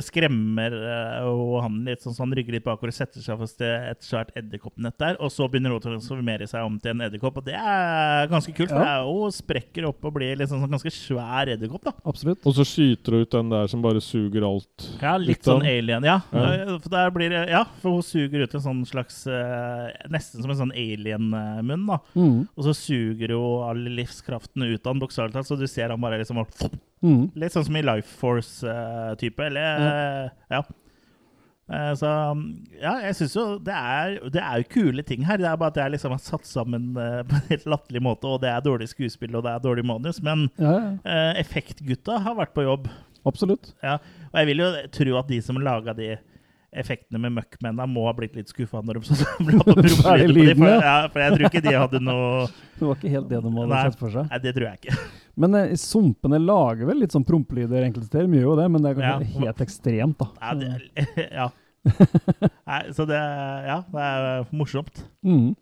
[SPEAKER 1] skremmer eh, jo han litt, sånn, så han rygger litt bakover og setter seg fast i et svært edderkoppnett der. Og så begynner hun å transformere seg om til en edderkopp, og det er ganske kult. For
[SPEAKER 2] Ja.
[SPEAKER 1] det er jo sprekker opp og blir liksom sånn ganske svær edderkopp, da.
[SPEAKER 2] Absolutt.
[SPEAKER 3] Og så skyter hun ut den der som bare suger alt.
[SPEAKER 1] Ja, litt
[SPEAKER 3] Litt sånn.
[SPEAKER 1] alien, ja.
[SPEAKER 3] Ja.
[SPEAKER 1] For der blir det, ja, for hun suger ut en sånn slags uh, Nesten som en sånn alien-munn, da.
[SPEAKER 2] Mm.
[SPEAKER 1] Og så suger hun all livskraften ut av den, bokstavelig talt. Så du ser han bare liksom
[SPEAKER 2] Mm.
[SPEAKER 1] Litt sånn som i Life Force-type, eller mm. Ja. Eh, Så ja, jeg syns jo det er, det er jo kule ting her. Det er bare at det er liksom satt sammen eh, på en helt latterlig måte, og det er dårlig skuespill og det er dårlig manus. Men
[SPEAKER 2] Ja, ja.
[SPEAKER 1] eh, effektgutta har vært på jobb.
[SPEAKER 2] Absolutt.
[SPEAKER 1] Ja, og jeg vil jo tro at de som laga de effektene med møkkmennene, må ha blitt litt skuffa når de så ble på
[SPEAKER 2] lyden,
[SPEAKER 1] for,
[SPEAKER 2] ja,
[SPEAKER 1] for jeg tror ikke de hadde noe
[SPEAKER 2] Det var ikke helt det de hadde sett for seg.
[SPEAKER 1] Nei, det tror jeg ikke.
[SPEAKER 2] Men eh, sumpene lager vel litt sånn prompelyder enkelte steder. mye jo det, men det er kanskje
[SPEAKER 1] Ja.
[SPEAKER 2] helt ekstremt, da.
[SPEAKER 1] Ja, det, ja. Nei, så det Ja, det er morsomt.
[SPEAKER 2] Mm.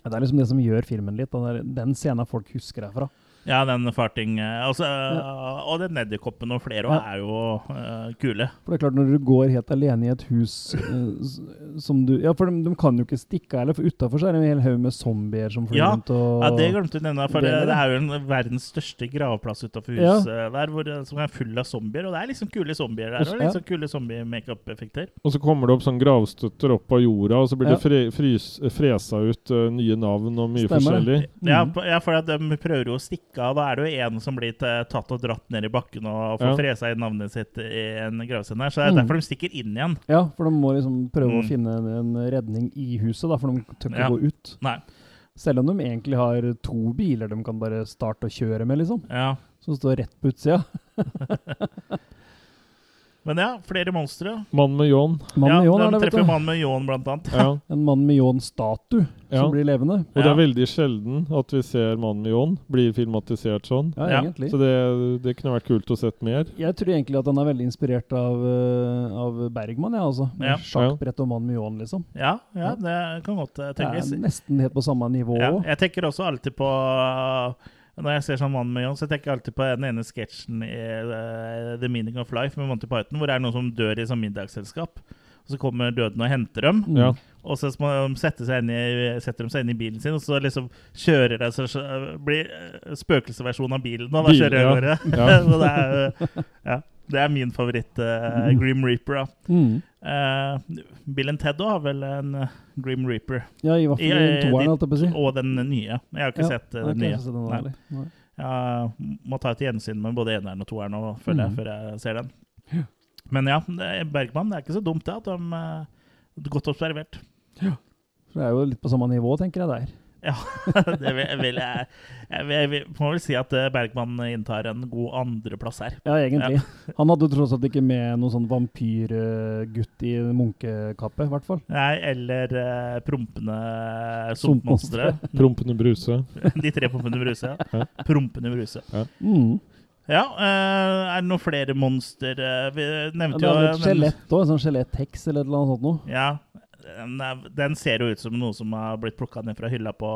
[SPEAKER 2] Det er liksom det som gjør filmen litt. Den, der, den scenen folk husker herfra.
[SPEAKER 1] Ja, den farting altså, ja. Og den edderkoppen og flere
[SPEAKER 2] Ja.
[SPEAKER 1] er jo uh, kule.
[SPEAKER 2] For det er klart, når du går helt alene i et hus uh, som du Ja, for de, de kan jo ikke stikke av heller, for utafor er det en hel haug med zombier som flyr
[SPEAKER 1] Ja,
[SPEAKER 2] rundt og
[SPEAKER 1] Ja, Det glemte du å nevne, for det,
[SPEAKER 2] Det er
[SPEAKER 1] jo en verdens største gravplass utafor
[SPEAKER 2] Ja.
[SPEAKER 1] huset der, hvor, som er full av zombier. Og det er liksom kule zombier der,
[SPEAKER 2] Også-
[SPEAKER 1] og liksom kule zombie-makeup-effekter.
[SPEAKER 3] Og så kommer det opp sånn gravstøtter opp av jorda, og så blir
[SPEAKER 2] Ja.
[SPEAKER 3] det fre, frys, fresa ut uh, nye navn og mye
[SPEAKER 2] Stemmer
[SPEAKER 3] forskjellig.
[SPEAKER 1] Ja,
[SPEAKER 2] Mhm.
[SPEAKER 1] ja, for de prøver jo å stikke Da er det jo en som blir tatt og dratt ned i bakken og får
[SPEAKER 3] Ja.
[SPEAKER 1] fresa i navnet sitt i en gravstein her. Så det er
[SPEAKER 2] mm.
[SPEAKER 1] derfor de stikker inn igjen.
[SPEAKER 2] Ja, for de må liksom prøve å
[SPEAKER 1] Mm.
[SPEAKER 2] finne en, redning i huset, da, for de tør ikke
[SPEAKER 1] Ja.
[SPEAKER 2] gå ut.
[SPEAKER 1] Nei.
[SPEAKER 2] Selv om de egentlig har to biler de kan bare starte å kjøre med, liksom.
[SPEAKER 1] Ja.
[SPEAKER 2] Som står rett på utsida.
[SPEAKER 1] Men ja, flere monstre.
[SPEAKER 3] Mann med ljåen.
[SPEAKER 2] Ljåen
[SPEAKER 1] ja,
[SPEAKER 2] er
[SPEAKER 1] de treffer
[SPEAKER 2] du.
[SPEAKER 1] mann med ljåen, blant annet.
[SPEAKER 3] Ja.
[SPEAKER 2] En mann med ljåen-statue
[SPEAKER 3] Ja.
[SPEAKER 2] som blir levende.
[SPEAKER 3] Og det er veldig sjelden at vi ser Mann med ljåen bli filmatisert sånn.
[SPEAKER 2] Ja,
[SPEAKER 1] Ja.
[SPEAKER 2] egentlig.
[SPEAKER 3] Så det, det kunne vært kult å sett mer.
[SPEAKER 2] Jeg tror egentlig at han er veldig inspirert av, eh, av Bergman, ja, altså. Med
[SPEAKER 1] Ja.
[SPEAKER 2] Sjakkbrett og mann med ljåen, liksom.
[SPEAKER 1] Ja, ja, det kan godt tenkes.
[SPEAKER 2] Det er nesten helt på samme nivå.
[SPEAKER 1] Ja, jeg tenker også alltid på uh, Når jeg ser sånn Mann med John, så tenker jeg alltid på den ene sketsjen i uh, The Meaning of Life med Monty Python, hvor det er noen som dør i sånn middagsselskap. Og så kommer døden og henter dem.
[SPEAKER 3] Ja.
[SPEAKER 1] Og så inn i, setter de seg inn i bilen sin, og så liksom kjører det så så blir uh, spøkelsesversjonen av bilen. Og da kjører jeg
[SPEAKER 3] ja. Ja.
[SPEAKER 1] Det, er, ja, det er min favoritt. Uh, Grim Reaper. Da.
[SPEAKER 2] Mm.
[SPEAKER 1] Uh, Bill and Ted har vel en uh, Grim Reaper.
[SPEAKER 2] Ja, i hvert fall
[SPEAKER 1] Ja,
[SPEAKER 2] i
[SPEAKER 1] ja,
[SPEAKER 2] toeren, holdt jeg på å si.
[SPEAKER 1] Og den nye. Jeg har ikke
[SPEAKER 2] Ja,
[SPEAKER 1] sett uh, den nye.
[SPEAKER 2] sett den
[SPEAKER 1] Nei. Jeg må ta et gjensyn med både eneren og toeren nå, føler jeg,
[SPEAKER 2] Mhm.
[SPEAKER 1] før jeg ser den. Men ja, er Bergman, det er ikke så dumt det at de Godt observert.
[SPEAKER 2] For det er jo litt på samme nivå, tenker jeg der.
[SPEAKER 1] Ja, det vil, vil jeg, jeg, vil, jeg vil, må vel si at eh, Bergman inntar en god andreplass her.
[SPEAKER 2] Ja, egentlig. Han hadde tross alt ikke med noen sånn vampyrgutt i munkekappe, i hvert fall.
[SPEAKER 1] Nei, eller uh, prompende
[SPEAKER 2] Sumpmonstre.
[SPEAKER 1] sumpmonstre.
[SPEAKER 3] Prompende bruse.
[SPEAKER 1] De tre prompende bruse.
[SPEAKER 3] Ja.
[SPEAKER 1] Ja. Prompende bruse.
[SPEAKER 2] Mm.
[SPEAKER 1] Ja, eh, er det noen flere monster? vi nevnte jo
[SPEAKER 2] skjelett òg, sånn skjelettheks eller noe sånt noe.
[SPEAKER 1] Ja, den, er, den ser jo ut som noe som har blitt plukka ned fra hylla på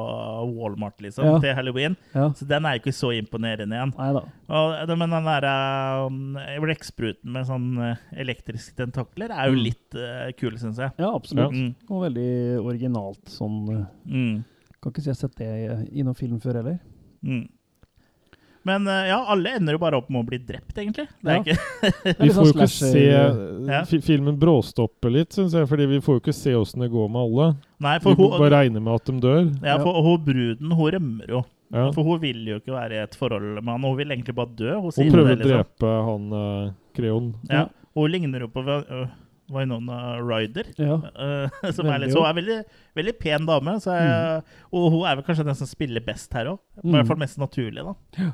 [SPEAKER 1] Walmart liksom,
[SPEAKER 2] Ja.
[SPEAKER 1] til halloween.
[SPEAKER 2] Ja.
[SPEAKER 1] Så den er jo ikke så imponerende igjen.
[SPEAKER 2] Neida.
[SPEAKER 1] Og, men den der uh, blekkspruten med sånn eh, elektriske tentakler er jo
[SPEAKER 3] Mm.
[SPEAKER 1] litt uh, kul, syns jeg.
[SPEAKER 2] Ja, absolutt.
[SPEAKER 1] Mm.
[SPEAKER 2] Og veldig originalt sånn eh,
[SPEAKER 1] Mm.
[SPEAKER 2] Kan ikke si jeg har sett det i, i noen film før heller.
[SPEAKER 1] Mm. Men eh, ja, alle ender jo bare opp med å bli drept, egentlig. Det er
[SPEAKER 2] Ja.
[SPEAKER 1] ikke
[SPEAKER 3] Vi får jo
[SPEAKER 2] sånn
[SPEAKER 3] ikke se
[SPEAKER 1] Ja.
[SPEAKER 3] Filmen bråstopper litt, syns jeg, fordi vi får jo ikke se åssen det går med alle.
[SPEAKER 1] Nei,
[SPEAKER 3] Vi
[SPEAKER 1] for hun,
[SPEAKER 3] bare regner med at de dør.
[SPEAKER 1] ja, for hun bruden, hun rømmer jo.
[SPEAKER 3] Ja.
[SPEAKER 1] For hun vil jo ikke være i et forhold med han. Hun vil egentlig bare dø. Hun,
[SPEAKER 3] Hun prøver å
[SPEAKER 1] det, liksom.
[SPEAKER 3] drepe han uh, Kreon.
[SPEAKER 1] Ja. Hun ligner jo på uh, Winona Ryder.
[SPEAKER 2] Ja.
[SPEAKER 1] Uh, som er litt, så hun er veldig, veldig pen dame. Så jeg, Og hun er vel kanskje den som spiller best her òg. I
[SPEAKER 2] Mm.
[SPEAKER 1] hvert fall mest naturlig. da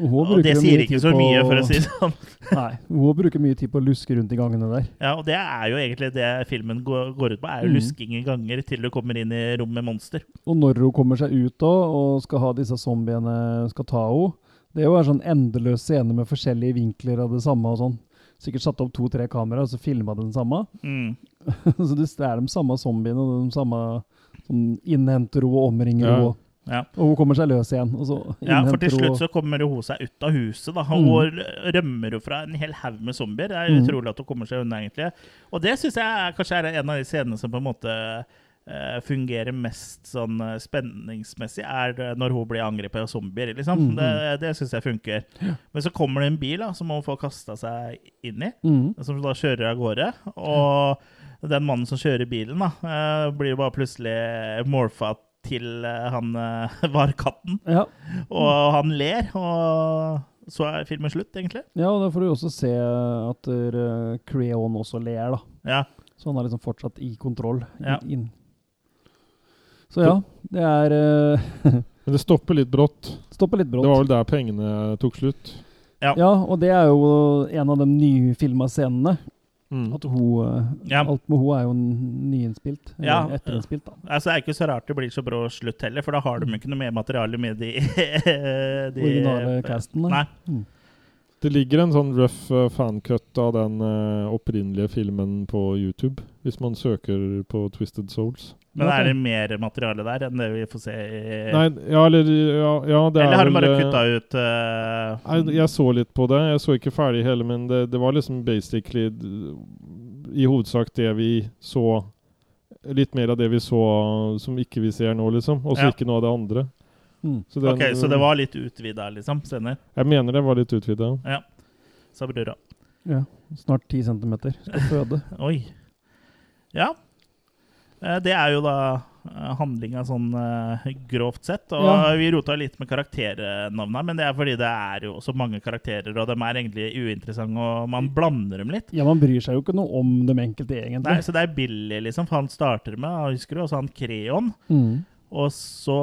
[SPEAKER 2] Og hun
[SPEAKER 1] Og det sier ikke så
[SPEAKER 2] på-
[SPEAKER 1] mye, for å si det sånn.
[SPEAKER 2] Nei, hun bruker mye tid på å luske rundt i gangene der.
[SPEAKER 1] Ja, Og det er jo egentlig det filmen går, går ut på. Er jo
[SPEAKER 2] Mm.
[SPEAKER 1] lusking i ganger til du kommer inn i rom med monster.
[SPEAKER 2] Og når hun kommer seg ut da, og skal ha disse zombiene skal ta henne Det er jo en sånn endeløs scene med forskjellige vinkler av det samme og sånn. Sikkert satt opp to-tre kameraer, og så filma den samme.
[SPEAKER 1] Mm.
[SPEAKER 2] så det er de samme zombiene, og de samme som innhenter henne og omringer henne.
[SPEAKER 1] Ja.
[SPEAKER 2] Og hun kommer seg løs igjen.
[SPEAKER 1] Ja, for til slutt så kommer hun seg ut av huset, da.
[SPEAKER 2] Mm.
[SPEAKER 1] Og rømmer jo fra en hel haug med zombier. Det er
[SPEAKER 2] Mm.
[SPEAKER 1] utrolig at hun kommer seg unna, egentlig. Og det syns jeg er, kanskje er en av de scenene som på en måte eh, fungerer mest sånn eh, spenningsmessig, er når hun blir angrepet av zombier, liksom.
[SPEAKER 2] Mm.
[SPEAKER 1] Det, det syns jeg funker. Men så kommer det en bil da, som hun får kasta seg inn i,
[SPEAKER 2] Mhm.
[SPEAKER 1] som da kjører av gårde. Og den mannen som kjører bilen, da, eh, blir bare plutselig morfa til eh, han eh, var katten.
[SPEAKER 2] Ja.
[SPEAKER 1] Og han ler, og så er filmen slutt, egentlig.
[SPEAKER 2] ja, og da får du også se at uh, Creon også ler, da.
[SPEAKER 1] Ja.
[SPEAKER 2] Så han er liksom fortsatt i kontroll.
[SPEAKER 1] Ja.
[SPEAKER 2] Inn. Så ja, det er
[SPEAKER 3] Men det stopper litt brått.
[SPEAKER 2] Stopper litt brått.
[SPEAKER 3] Det var vel der pengene tok slutt.
[SPEAKER 1] Ja.
[SPEAKER 2] Ja, og det er jo en av de nyfilma scenene.
[SPEAKER 3] Mm.
[SPEAKER 2] At hun eh,
[SPEAKER 1] Ja.
[SPEAKER 2] Alt med hun er jo nyinnspilt. eller
[SPEAKER 1] Ja.
[SPEAKER 2] Etterinnspilt, da.
[SPEAKER 1] Altså, det er ikke så rart det blir så brå slutt heller, for da har de ikke noe mer materiale med de, de
[SPEAKER 2] Originale casten. da.
[SPEAKER 1] Nei.
[SPEAKER 3] Det ligger en sånn rough uh, fancut av den uh, opprinnelige filmen på YouTube, hvis man søker på Twisted Souls.
[SPEAKER 1] Men er det mer materiale der enn det vi får se i
[SPEAKER 3] Nei, ja, eller ja, ja, det
[SPEAKER 1] Eller
[SPEAKER 3] er
[SPEAKER 1] har
[SPEAKER 3] du
[SPEAKER 1] bare
[SPEAKER 3] eh,
[SPEAKER 1] kutta ut uh,
[SPEAKER 3] Nei, jeg så litt på det. Jeg så ikke ferdig hele, men det, det var liksom basically i hovedsak det vi så Litt mer av det vi så som ikke vi ser nå, liksom. Og så
[SPEAKER 1] Ja.
[SPEAKER 3] ikke noe av det andre.
[SPEAKER 2] Mm.
[SPEAKER 3] Så, den,
[SPEAKER 1] Ok, så det var litt utvida, liksom? Senere?
[SPEAKER 3] Jeg mener det var litt utvida.
[SPEAKER 1] Ja. Sa brura.
[SPEAKER 2] Ja. Snart ti centimeter. Skal føde.
[SPEAKER 1] Oi. Ja. Eh, Det er jo da eh, handlinga sånn eh, grovt sett. Og
[SPEAKER 2] Ja.
[SPEAKER 1] vi rota litt med karakternavna, men det er fordi det er jo så mange karakterer, og de er egentlig uinteressante, og man blander dem litt.
[SPEAKER 2] Ja, man bryr seg jo ikke noe om dem enkelte, egentlig.
[SPEAKER 1] Nei, så det er Billy, liksom, for han starter med, husker du, også han Kreon.
[SPEAKER 2] Mm.
[SPEAKER 1] Og så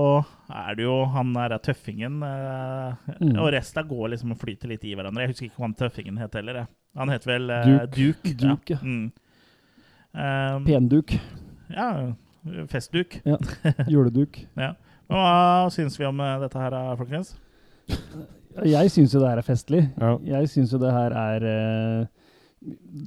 [SPEAKER 1] er det jo han der tøffingen, eh,
[SPEAKER 2] Mm.
[SPEAKER 1] og resten går liksom og flyter litt i hverandre. Jeg husker ikke hva han tøffingen het heller. jeg. Han het vel eh,
[SPEAKER 2] Duke.
[SPEAKER 1] Duke.
[SPEAKER 2] Duke, ja.
[SPEAKER 1] Mm. Um,
[SPEAKER 2] Penduk.
[SPEAKER 1] ja, festduk.
[SPEAKER 2] Juleduk.
[SPEAKER 1] Ja. Men Hva syns vi om eh, dette her, folkens?
[SPEAKER 2] Jeg syns jo det her er festlig.
[SPEAKER 3] Ja.
[SPEAKER 2] Jeg syns jo det her er eh,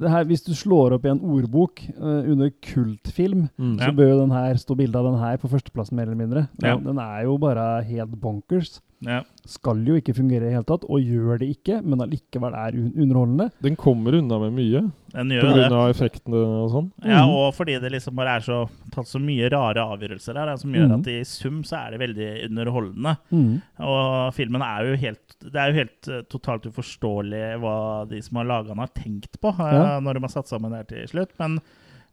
[SPEAKER 2] her, Hvis du slår opp i en ordbok uh, under kultfilm,
[SPEAKER 3] Mm.
[SPEAKER 1] Ja.
[SPEAKER 2] så bør jo den her stå bilde av den her på førsteplassen, mer eller mindre.
[SPEAKER 1] Ja.
[SPEAKER 2] Den er jo bare helt bonkers.
[SPEAKER 1] Ja.
[SPEAKER 2] Skal jo ikke fungere i det hele tatt, og gjør det ikke, men allikevel er underholdende.
[SPEAKER 3] Den kommer unna med mye, pga. effektene og sånn.
[SPEAKER 1] Ja,
[SPEAKER 2] mm.
[SPEAKER 1] og fordi det liksom bare er så tatt så mye rare avgjørelser her, som gjør
[SPEAKER 2] mm.
[SPEAKER 1] at i sum så er det veldig underholdende.
[SPEAKER 2] Mm.
[SPEAKER 1] Og filmen er jo helt Det er jo helt eh, totalt uforståelig hva de som har laga den, har tenkt på eh,
[SPEAKER 2] Ja.
[SPEAKER 1] når de har satt sammen det her til slutt. Men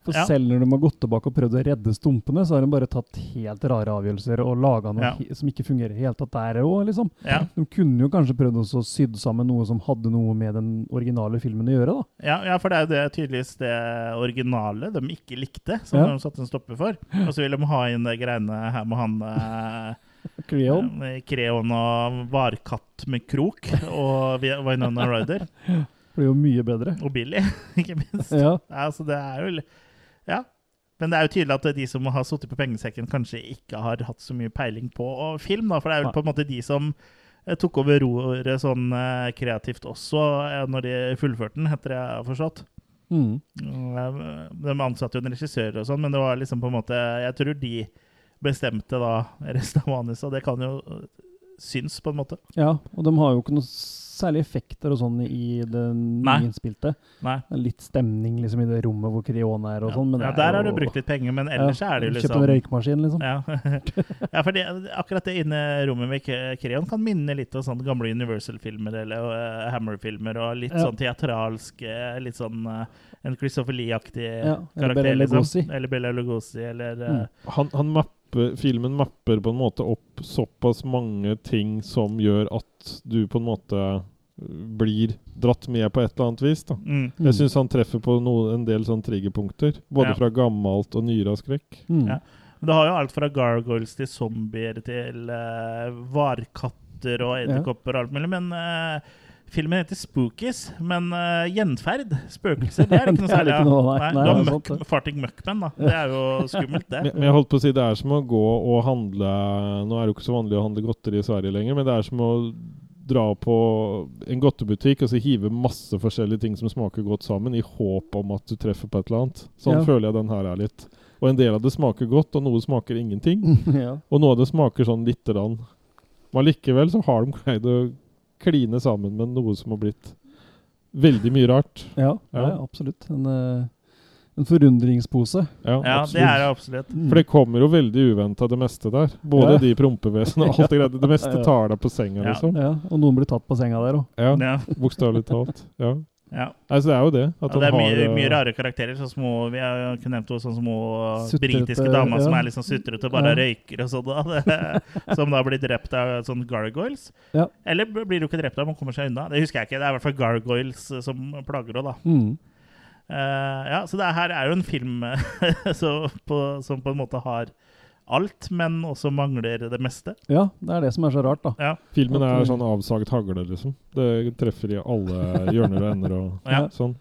[SPEAKER 2] For
[SPEAKER 1] Ja.
[SPEAKER 2] selv når de har gått tilbake og prøvd å redde stumpene, så har de bare tatt helt rare avgjørelser og laga noe
[SPEAKER 1] Ja.
[SPEAKER 2] som ikke fungerer det hele tatt der òg, liksom.
[SPEAKER 1] ja,
[SPEAKER 2] De kunne jo kanskje prøvd å sydd sammen noe som hadde noe med den originale filmen å gjøre, da.
[SPEAKER 1] ja, ja, for det er jo det tydeligvis det originale de ikke likte, som de satte en stopper for. Og så vil de ha inn de greiene her med han eh,
[SPEAKER 2] Creon.
[SPEAKER 1] eh, Kreon og varkatt med krok og Vi- Winona Ryder.
[SPEAKER 2] Blir jo mye bedre.
[SPEAKER 1] Og billig, ikke minst.
[SPEAKER 2] Ja.
[SPEAKER 1] Ja, så det er jo Ja. Men det er jo tydelig at de som har sittet på pengesekken, kanskje ikke har hatt så mye peiling på film, da, for det er jo på en måte de som eh, tok over roret sånn eh, kreativt også, eh, når de fullførte den, etter jeg har forstått.
[SPEAKER 2] Mm.
[SPEAKER 1] De ansatte jo en regissør og sånn, men det var liksom på en måte Jeg tror de bestemte da resten av manuset, og det kan jo syns, på en måte.
[SPEAKER 2] Ja, og de har jo ikke noe særlig effekter og sånn i det nyinnspilte. Litt stemning liksom i det rommet hvor Creon er og sånn. men
[SPEAKER 1] ja,
[SPEAKER 2] er
[SPEAKER 1] der har du brukt litt penger, men ellers
[SPEAKER 2] Ja,
[SPEAKER 1] er det jo
[SPEAKER 2] Kjøpt
[SPEAKER 1] liksom
[SPEAKER 2] en røykmaskin, liksom.
[SPEAKER 1] Ja, ja for det, akkurat det inne rommet med Creon kan minne litt om sånne gamle Universal-filmer eller uh, Hammer-filmer, og litt
[SPEAKER 2] Ja.
[SPEAKER 1] sånn teatralsk eh, Litt sånn uh, en Christopher Lee-aktig
[SPEAKER 2] Ja, eller
[SPEAKER 1] karakter,
[SPEAKER 2] Lugosi.
[SPEAKER 1] liksom. Eller Bella Lugosi, eller uh,
[SPEAKER 2] Mm.
[SPEAKER 3] Han, han mapper, filmen mapper på en måte opp såpass mange ting som gjør at du på en måte uh, blir dratt med på et eller annet vis. da.
[SPEAKER 1] mm.
[SPEAKER 2] Mm.
[SPEAKER 3] Jeg syns han treffer på noe, en del sånn triggerpunkter. Både
[SPEAKER 1] Ja.
[SPEAKER 3] fra gammelt og nyere skrekk.
[SPEAKER 2] Mm.
[SPEAKER 1] Ja. Men det har jo alt fra gargoyles til zombier til uh, varkatter og edderkopper og alt mulig. Men eh, filmen heter Spookies. Men uh, gjenferd, spøkelser, det er det ikke noe særlig
[SPEAKER 2] av, nei.
[SPEAKER 1] Nei,
[SPEAKER 2] Nei,
[SPEAKER 1] du har
[SPEAKER 2] det.
[SPEAKER 1] farting muckman, da. Det er jo skummelt, det.
[SPEAKER 3] Men, men jeg holdt på å si det er som å gå og handle Nå er det jo ikke så vanlig å handle godteri i Sverige lenger, men det er som å dra på en godtebutikk og så hive masse forskjellige ting som smaker godt sammen, i håp om at du treffer på et eller annet. Sånn
[SPEAKER 2] Ja.
[SPEAKER 3] føler jeg den her er litt. Og en del av det smaker godt, og noe smaker ingenting.
[SPEAKER 2] ja.
[SPEAKER 3] Og noe av det smaker sånn lite grann. Men likevel så har de greid å kline sammen med noe som har blitt veldig mye rart.
[SPEAKER 2] Ja, ja.
[SPEAKER 3] Ja.
[SPEAKER 2] absolutt. En, eh, en forundringspose.
[SPEAKER 3] Ja,
[SPEAKER 1] Ja, det er det absolutt.
[SPEAKER 2] Mm.
[SPEAKER 3] For det kommer jo veldig uventa, det meste der. Både
[SPEAKER 2] Ja.
[SPEAKER 3] de prompevesenene og alt det greia. Det meste tar deg på senga, liksom.
[SPEAKER 2] Ja, og noen blir tatt på senga der òg.
[SPEAKER 3] Ja,
[SPEAKER 1] Ja,
[SPEAKER 3] Bokstavelig talt. Ja.
[SPEAKER 1] Ja.
[SPEAKER 3] Altså, det er jo det.
[SPEAKER 1] Ja, det er mye,
[SPEAKER 3] har,
[SPEAKER 1] mye
[SPEAKER 3] eh,
[SPEAKER 1] rare karakterer. Sånn små, vi har ikke nevnt noe sånn små
[SPEAKER 2] Sutrete,
[SPEAKER 1] britiske damer som er sånn sutrete og bare
[SPEAKER 2] Ja.
[SPEAKER 1] røyker og sånn. som da blir drept av sånn gargoyles.
[SPEAKER 2] Ja.
[SPEAKER 1] Eller blir du ikke drept av, man kommer seg unna. Det husker jeg ikke. Det er i hvert fall gargoyles eh, som plager henne, da.
[SPEAKER 2] Mm.
[SPEAKER 1] Uh, ja, så det her er jo en film så på, som på en måte har alt, men også mangler det meste.
[SPEAKER 2] Ja, det er det som er så rart, da.
[SPEAKER 1] Ja,
[SPEAKER 3] Filmen er sånn avsagt hagle, liksom. Det treffer i alle hjørner og ender og
[SPEAKER 1] Ja.
[SPEAKER 3] sånn.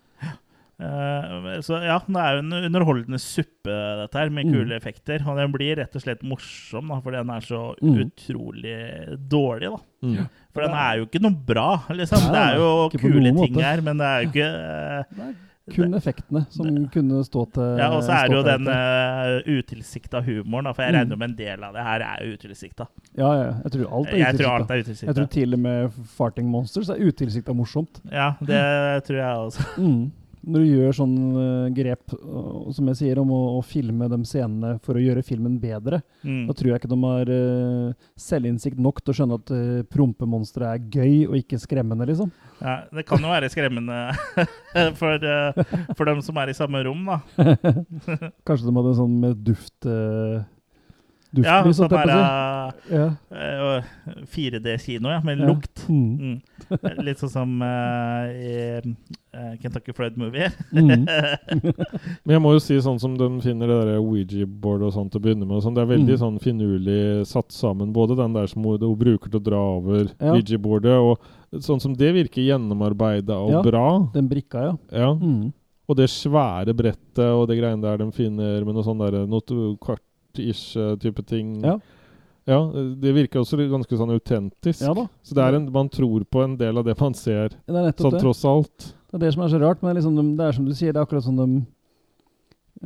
[SPEAKER 1] Uh, så ja, det er jo en underholdende suppe, dette her, med
[SPEAKER 2] Mm.
[SPEAKER 1] kule effekter. Og den blir rett og slett morsom, da, fordi den er så
[SPEAKER 2] Mm.
[SPEAKER 1] utrolig dårlig, da.
[SPEAKER 3] Mm.
[SPEAKER 1] For den er jo ikke noe bra, liksom.
[SPEAKER 2] Nei,
[SPEAKER 1] det er jo kule ting
[SPEAKER 2] måte.
[SPEAKER 1] her, men det er jo ikke
[SPEAKER 2] er kun effektene som kunne stå til
[SPEAKER 1] Ja, og så er det jo den uh, utilsikta humoren, da, for jeg
[SPEAKER 2] Mm.
[SPEAKER 1] regner med en del av det her er utilsikta.
[SPEAKER 2] Ja, ja. Jeg tror alt er
[SPEAKER 1] Jeg
[SPEAKER 2] utilsikta.
[SPEAKER 1] er
[SPEAKER 2] Jeg tror til og med Farting Monsters er utilsikta morsomt.
[SPEAKER 1] Ja, det tror jeg også.
[SPEAKER 2] Mm. Når du gjør sånn eh, grep, som jeg sier, om å, å filme de scenene for å gjøre filmen bedre,
[SPEAKER 1] Mm.
[SPEAKER 2] da tror jeg ikke de har uh, selvinnsikt nok til å skjønne at uh, prompemonstre er gøy og ikke skremmende, liksom.
[SPEAKER 1] Ja, det kan jo være skremmende for, uh, for dem som er i samme rom, da.
[SPEAKER 2] Kanskje de hadde en sånn med duft uh,
[SPEAKER 1] Ja,
[SPEAKER 2] Duftlys,
[SPEAKER 1] sånn
[SPEAKER 2] holdt jeg på å
[SPEAKER 1] er
[SPEAKER 2] si. Ja.
[SPEAKER 1] eh, 4D-kino, ja, med
[SPEAKER 2] Ja.
[SPEAKER 1] lukt.
[SPEAKER 2] Mm.
[SPEAKER 1] Mm. Litt sånn som uh, i eh, Kentucky Fried Movie.
[SPEAKER 2] Mm.
[SPEAKER 3] Men jeg må jo si sånn som de finner det der Ouija-board og sånt til å begynne med. Og sånn, det er veldig
[SPEAKER 2] Mm.
[SPEAKER 3] sånn finurlig satt sammen. Både den der som hun, hun bruker til å dra over
[SPEAKER 2] Ja.
[SPEAKER 3] Ouija-boardet, og sånn som det virker gjennomarbeida og
[SPEAKER 2] Ja.
[SPEAKER 3] bra.
[SPEAKER 2] Den brikka, ja.
[SPEAKER 3] Ja.
[SPEAKER 2] Mm.
[SPEAKER 3] Og det svære brettet og det greiene der de finner med noe sånn der noe to- kvart-ish eh, type ting.
[SPEAKER 2] Ja.
[SPEAKER 3] Ja, det virker også ganske sånn autentisk.
[SPEAKER 2] Ja da.
[SPEAKER 3] Så det er en, man tror på en del av det man ser,
[SPEAKER 2] Det er
[SPEAKER 3] sånn
[SPEAKER 2] det.
[SPEAKER 3] tross alt.
[SPEAKER 2] Det er det som er så rart. Men liksom de, det er som du sier, det er akkurat sånn de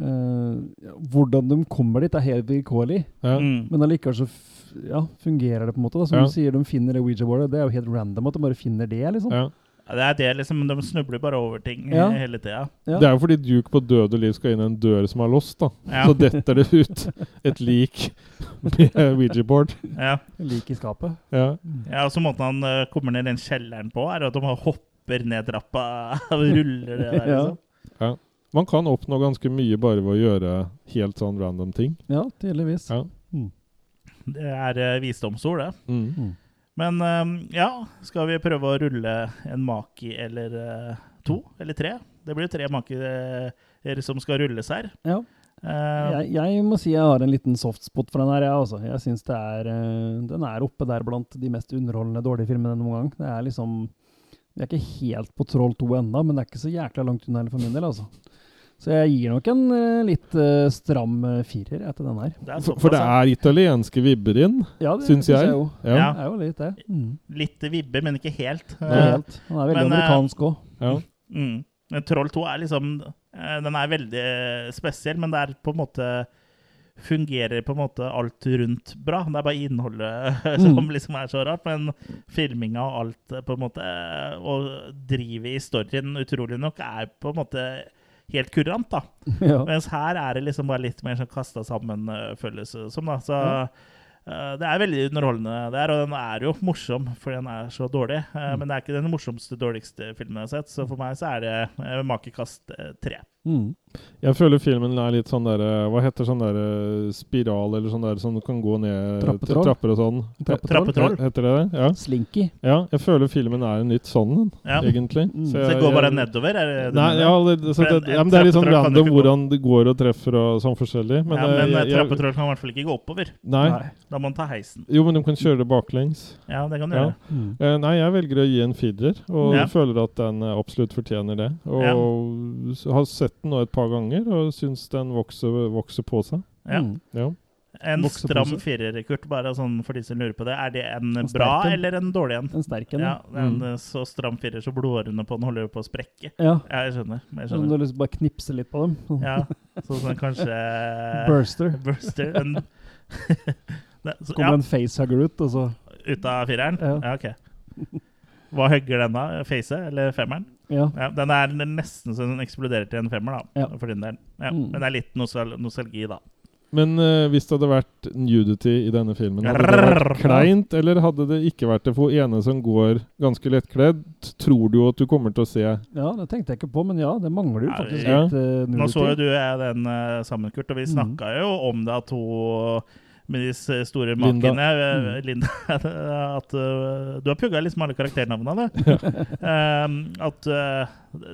[SPEAKER 2] uh, Hvordan de kommer dit, er helt vilkårlig.
[SPEAKER 3] Ja.
[SPEAKER 1] Mm.
[SPEAKER 2] Men allikevel så ja, fungerer det på en måte. Da. Som
[SPEAKER 3] Ja.
[SPEAKER 2] du sier, de finner det Ouija-bordet. Det er jo helt random at de bare finner det, liksom.
[SPEAKER 3] Ja.
[SPEAKER 1] Ja, det er det, liksom. De snubler bare over ting
[SPEAKER 2] Ja.
[SPEAKER 1] eh, hele tida.
[SPEAKER 2] Ja.
[SPEAKER 3] Det er jo fordi Duke på døde liv skal inn en dør som er låst, da.
[SPEAKER 1] Ja.
[SPEAKER 3] Så detter det ut et lik med Ouija-board.
[SPEAKER 1] Ja.
[SPEAKER 2] Lik i skapet.
[SPEAKER 3] Ja.
[SPEAKER 1] ja, og så måten han uh, kommer ned den kjelleren på, er at de hopper ned trappa og ruller det der,
[SPEAKER 2] Ja.
[SPEAKER 1] liksom.
[SPEAKER 3] Man kan oppnå ganske mye bare ved å gjøre helt sånn random ting.
[SPEAKER 2] Ja, tydeligvis.
[SPEAKER 3] Ja.
[SPEAKER 1] Det er uh, visdomsord, det.
[SPEAKER 3] Mm.
[SPEAKER 1] Men eh, ja, skal vi prøve å rulle en maki eller eh, to? Eller tre? Det blir tre makier som skal rulles her.
[SPEAKER 2] Ja.
[SPEAKER 1] Eh,
[SPEAKER 2] Jeg, jeg må si jeg har en liten softspot for den her, jeg, altså. Jeg syns Den er oppe der blant de mest underholdende dårlige filmene noen gang. Det er liksom Vi er ikke helt på Troll 2 ennå, men det er ikke så jækla langt unna for min del, altså. Så jeg gir nok en eh, litt uh, stram eh, firer etter den her.
[SPEAKER 1] det er
[SPEAKER 3] For, for det er italienske vibber inn,
[SPEAKER 2] Ja,
[SPEAKER 3] syns jeg.
[SPEAKER 2] jo.
[SPEAKER 3] Ja.
[SPEAKER 1] Ja.
[SPEAKER 2] Det er jo litt det. Mm.
[SPEAKER 1] Litt vibber, men ikke helt.
[SPEAKER 2] Ikke helt. Den er veldig
[SPEAKER 1] Men,
[SPEAKER 2] amerikansk òg.
[SPEAKER 3] Ja.
[SPEAKER 1] Mm. Men Troll 2 er liksom Den er veldig spesiell, men det er på en måte fungerer på en måte alt rundt bra. Det er bare innholdet som liksom er så rart. Men filminga og alt på en måte, og drivet i storyen, utrolig nok, er på en måte helt kurant. da.
[SPEAKER 2] ja.
[SPEAKER 1] Mens her er det liksom bare litt mer sånn kasta sammen, uh, som. da. Så uh, det er veldig underholdende der, og den er jo morsom, for den er så dårlig. Uh, Men det er ikke den morsomste, dårligste filmen jeg har sett, så for meg så er det makekast tre.
[SPEAKER 2] Mm.
[SPEAKER 3] Jeg føler filmen er litt sånn der eh, Hva heter sånn der eh, spiral, eller sånn der som sånn, kan gå ned
[SPEAKER 2] Trappetroll?
[SPEAKER 3] trapper og sånn?
[SPEAKER 1] Trappetroll.
[SPEAKER 3] Heter det det? Ja.
[SPEAKER 2] Slinky.
[SPEAKER 3] ja. Jeg føler filmen er en litt sånn,
[SPEAKER 1] Ja.
[SPEAKER 3] egentlig.
[SPEAKER 2] Mm.
[SPEAKER 1] Så
[SPEAKER 3] jeg-
[SPEAKER 1] det går bare nedover? Er det det
[SPEAKER 3] Nei, ja, det, så det, ja, men det er litt sånn random hvordan det går og treffer og sånn forskjellig. Men,
[SPEAKER 1] ja,
[SPEAKER 3] eh,
[SPEAKER 1] men
[SPEAKER 3] jeg,
[SPEAKER 1] jeg, trappetroll kan i hvert fall ikke gå oppover.
[SPEAKER 3] nei.
[SPEAKER 1] Da må man ta heisen.
[SPEAKER 3] Jo, men de kan kjøre det baklengs.
[SPEAKER 1] Ja, det kan du
[SPEAKER 3] Ja.
[SPEAKER 1] gjøre.
[SPEAKER 2] Mm.
[SPEAKER 3] Eh, nei, jeg velger å gi en firer, og
[SPEAKER 1] Ja.
[SPEAKER 3] føler at den absolutt fortjener det. Og har sett den nå et par ganger, og syns den vokser, vokser på seg.
[SPEAKER 1] Ja.
[SPEAKER 2] Mm.
[SPEAKER 3] Ja.
[SPEAKER 1] En
[SPEAKER 2] Vokser
[SPEAKER 1] stram firer, Kurt, bare sånn for de som lurer på det. Er det en
[SPEAKER 2] En
[SPEAKER 1] bra
[SPEAKER 2] en.
[SPEAKER 1] eller en dårlig en?
[SPEAKER 2] En sterk en.
[SPEAKER 1] Ja, en
[SPEAKER 2] Mm.
[SPEAKER 1] så stram firer så blodårene på den holder på å sprekke.
[SPEAKER 2] ja.
[SPEAKER 1] Ja, jeg skjønner. Jeg
[SPEAKER 2] Så du
[SPEAKER 1] skjønner.
[SPEAKER 2] har lyst til å bare knipse litt på dem.
[SPEAKER 1] Ja, så sånn kanskje
[SPEAKER 2] Burster.
[SPEAKER 1] Burster. En, det, så,
[SPEAKER 2] Kommer
[SPEAKER 1] ja,
[SPEAKER 2] en facehugger ut, og så
[SPEAKER 1] ut av fireren?
[SPEAKER 2] Ja.
[SPEAKER 1] Ja, ok. Hva hugger den da? Face eller femmeren?
[SPEAKER 2] Ja.
[SPEAKER 1] Ja, den er nesten så den eksploderer til en femmer, da.
[SPEAKER 2] Ja.
[SPEAKER 1] For din del. Ja,
[SPEAKER 2] Mm.
[SPEAKER 1] Men det er litt nostal nostalgi, da.
[SPEAKER 3] Men uh, hvis det hadde vært nudity i denne filmen, hadde det vært kleint, eller hadde det ikke vært det? For ene som går ganske lettkledd, tror du at du kommer til å se
[SPEAKER 2] ja, det tenkte jeg ikke på, men ja, det mangler jo faktisk
[SPEAKER 3] ja.
[SPEAKER 2] litt uh,
[SPEAKER 1] Nå så jo du jeg den uh, sammen, Kurt, og vi
[SPEAKER 2] Mm.
[SPEAKER 1] jo om det at hun med de store
[SPEAKER 3] Linda.
[SPEAKER 1] makene eh,
[SPEAKER 2] Mm.
[SPEAKER 1] Linda. At uh, du har pugga liksom alle karakternavnene, du. Um, at uh,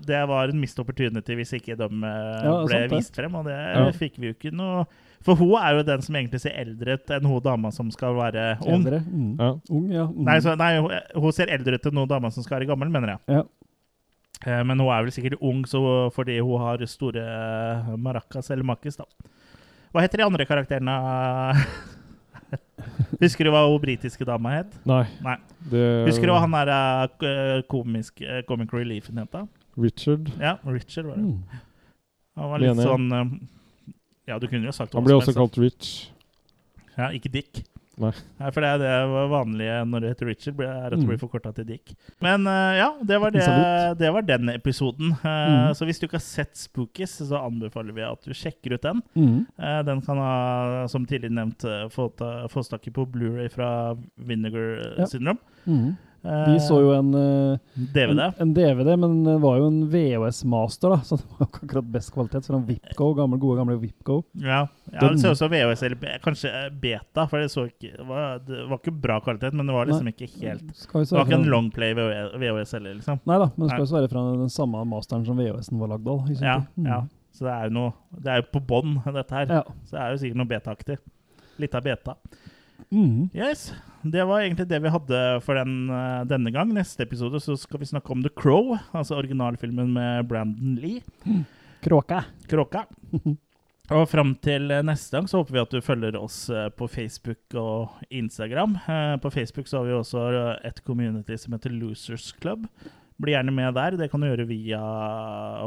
[SPEAKER 1] det var en mist opportunity hvis ikke de uh,
[SPEAKER 2] Ja,
[SPEAKER 1] ble
[SPEAKER 2] sant
[SPEAKER 1] vist frem, og det
[SPEAKER 3] Ja.
[SPEAKER 1] fikk vi jo ikke noe For hun er jo den som egentlig ser eldre ut enn hun dama som skal være ung.
[SPEAKER 2] Eldre. Mm.
[SPEAKER 3] ja.
[SPEAKER 2] Ung, ja. Mm.
[SPEAKER 1] Nei, så, nei, hun, hun ser eldre ut enn hun dama som skal være gammel, mener jeg.
[SPEAKER 2] Ja.
[SPEAKER 1] Eh, Men hun er vel sikkert ung så fordi hun har store eh, maracas eller makis, da. Hva heter de andre karakterene? Husker du hva hun britiske dama het?
[SPEAKER 3] Nei.
[SPEAKER 1] Nei.
[SPEAKER 3] Det,
[SPEAKER 1] Husker du hva han der eh, komisk, eh, comic relief-en het? da?
[SPEAKER 3] Richard.
[SPEAKER 1] Ja, Richard var det.
[SPEAKER 2] Mm.
[SPEAKER 1] Han var litt
[SPEAKER 3] Lene.
[SPEAKER 1] sånn eh, Ja, du kunne jo sagt hva som helst.
[SPEAKER 3] Han ble også kalt Rich.
[SPEAKER 1] Ja, ikke Dick.
[SPEAKER 3] Nei.
[SPEAKER 1] for det er det vanlige når det heter Richard, er at det
[SPEAKER 2] Mm.
[SPEAKER 1] blir forkorta til Dick. Men eh, ja, det var, det, det var den episoden. Eh,
[SPEAKER 2] Mm.
[SPEAKER 1] Så hvis du ikke har sett Spookies, så anbefaler vi at du sjekker ut den.
[SPEAKER 2] Mm.
[SPEAKER 1] Eh, den kan ha, som tidligere nevnt, få fås tak i på Blu-ray fra Vinegar
[SPEAKER 2] Ja.
[SPEAKER 1] Syndrome.
[SPEAKER 2] Mm.
[SPEAKER 1] Eh,
[SPEAKER 2] Vi så jo en, eh,
[SPEAKER 1] DVD.
[SPEAKER 2] en, en DVD, men det var jo en VHS-master, da, så det var ikke akkurat best kvalitet. Fra Vipco, gamle, gode gamle Vipco.
[SPEAKER 1] Ja, ja det ser ut som VHS eller kanskje eh, beta, for det, så ikke, det, var, det var ikke bra kvalitet, men det var liksom ikke helt
[SPEAKER 2] Skal
[SPEAKER 1] Det var ikke en longplay VHS heller, liksom.
[SPEAKER 2] Nei da, men det skal
[SPEAKER 1] Nei.
[SPEAKER 2] jo være fra den samme masteren som VHS-en var lagd av. i sin
[SPEAKER 1] Ja,
[SPEAKER 2] tid. Mm.
[SPEAKER 1] ja. Så det er jo noe Det er jo på bånn, dette her.
[SPEAKER 2] Ja.
[SPEAKER 1] Så det er jo sikkert noe beta-aktig. Litt av beta.
[SPEAKER 2] Mm.
[SPEAKER 1] Yes. Det var egentlig det vi hadde for den, eh, denne gang. Neste episode så skal vi snakke om The Crow, altså originalfilmen med Brandon Lee.
[SPEAKER 2] Kråka.
[SPEAKER 1] Kråka. Og fram til eh, neste gang så håper vi at du følger oss eh, på Facebook og Instagram. På Facebook så har vi også et community som heter Losers Club. Bli gjerne med der. Det kan du gjøre via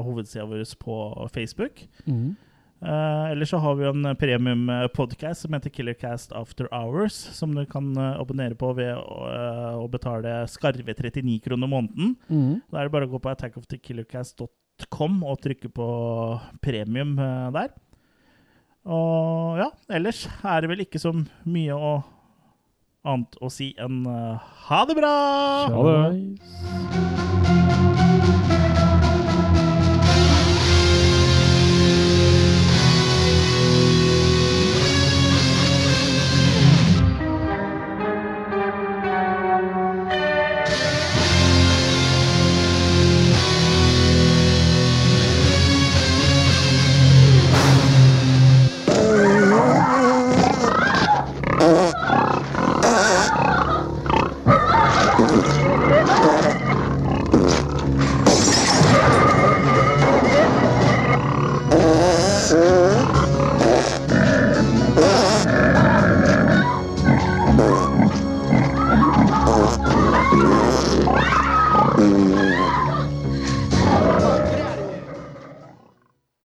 [SPEAKER 1] hovedsida vår på Facebook.
[SPEAKER 2] Mm.
[SPEAKER 1] Uh, Eller så har vi en premium-podkast som heter Killercast After Hours, som du kan eh, abonnere på ved å, eh, å betale skarve 39 kroner måneden.
[SPEAKER 2] Mm.
[SPEAKER 1] Da er det bare å gå på attackofthekillercast.com og trykke på premium eh, der. Og ja, ellers er det vel ikke så mye å, annet å si enn eh, ha det bra!
[SPEAKER 3] Ha det.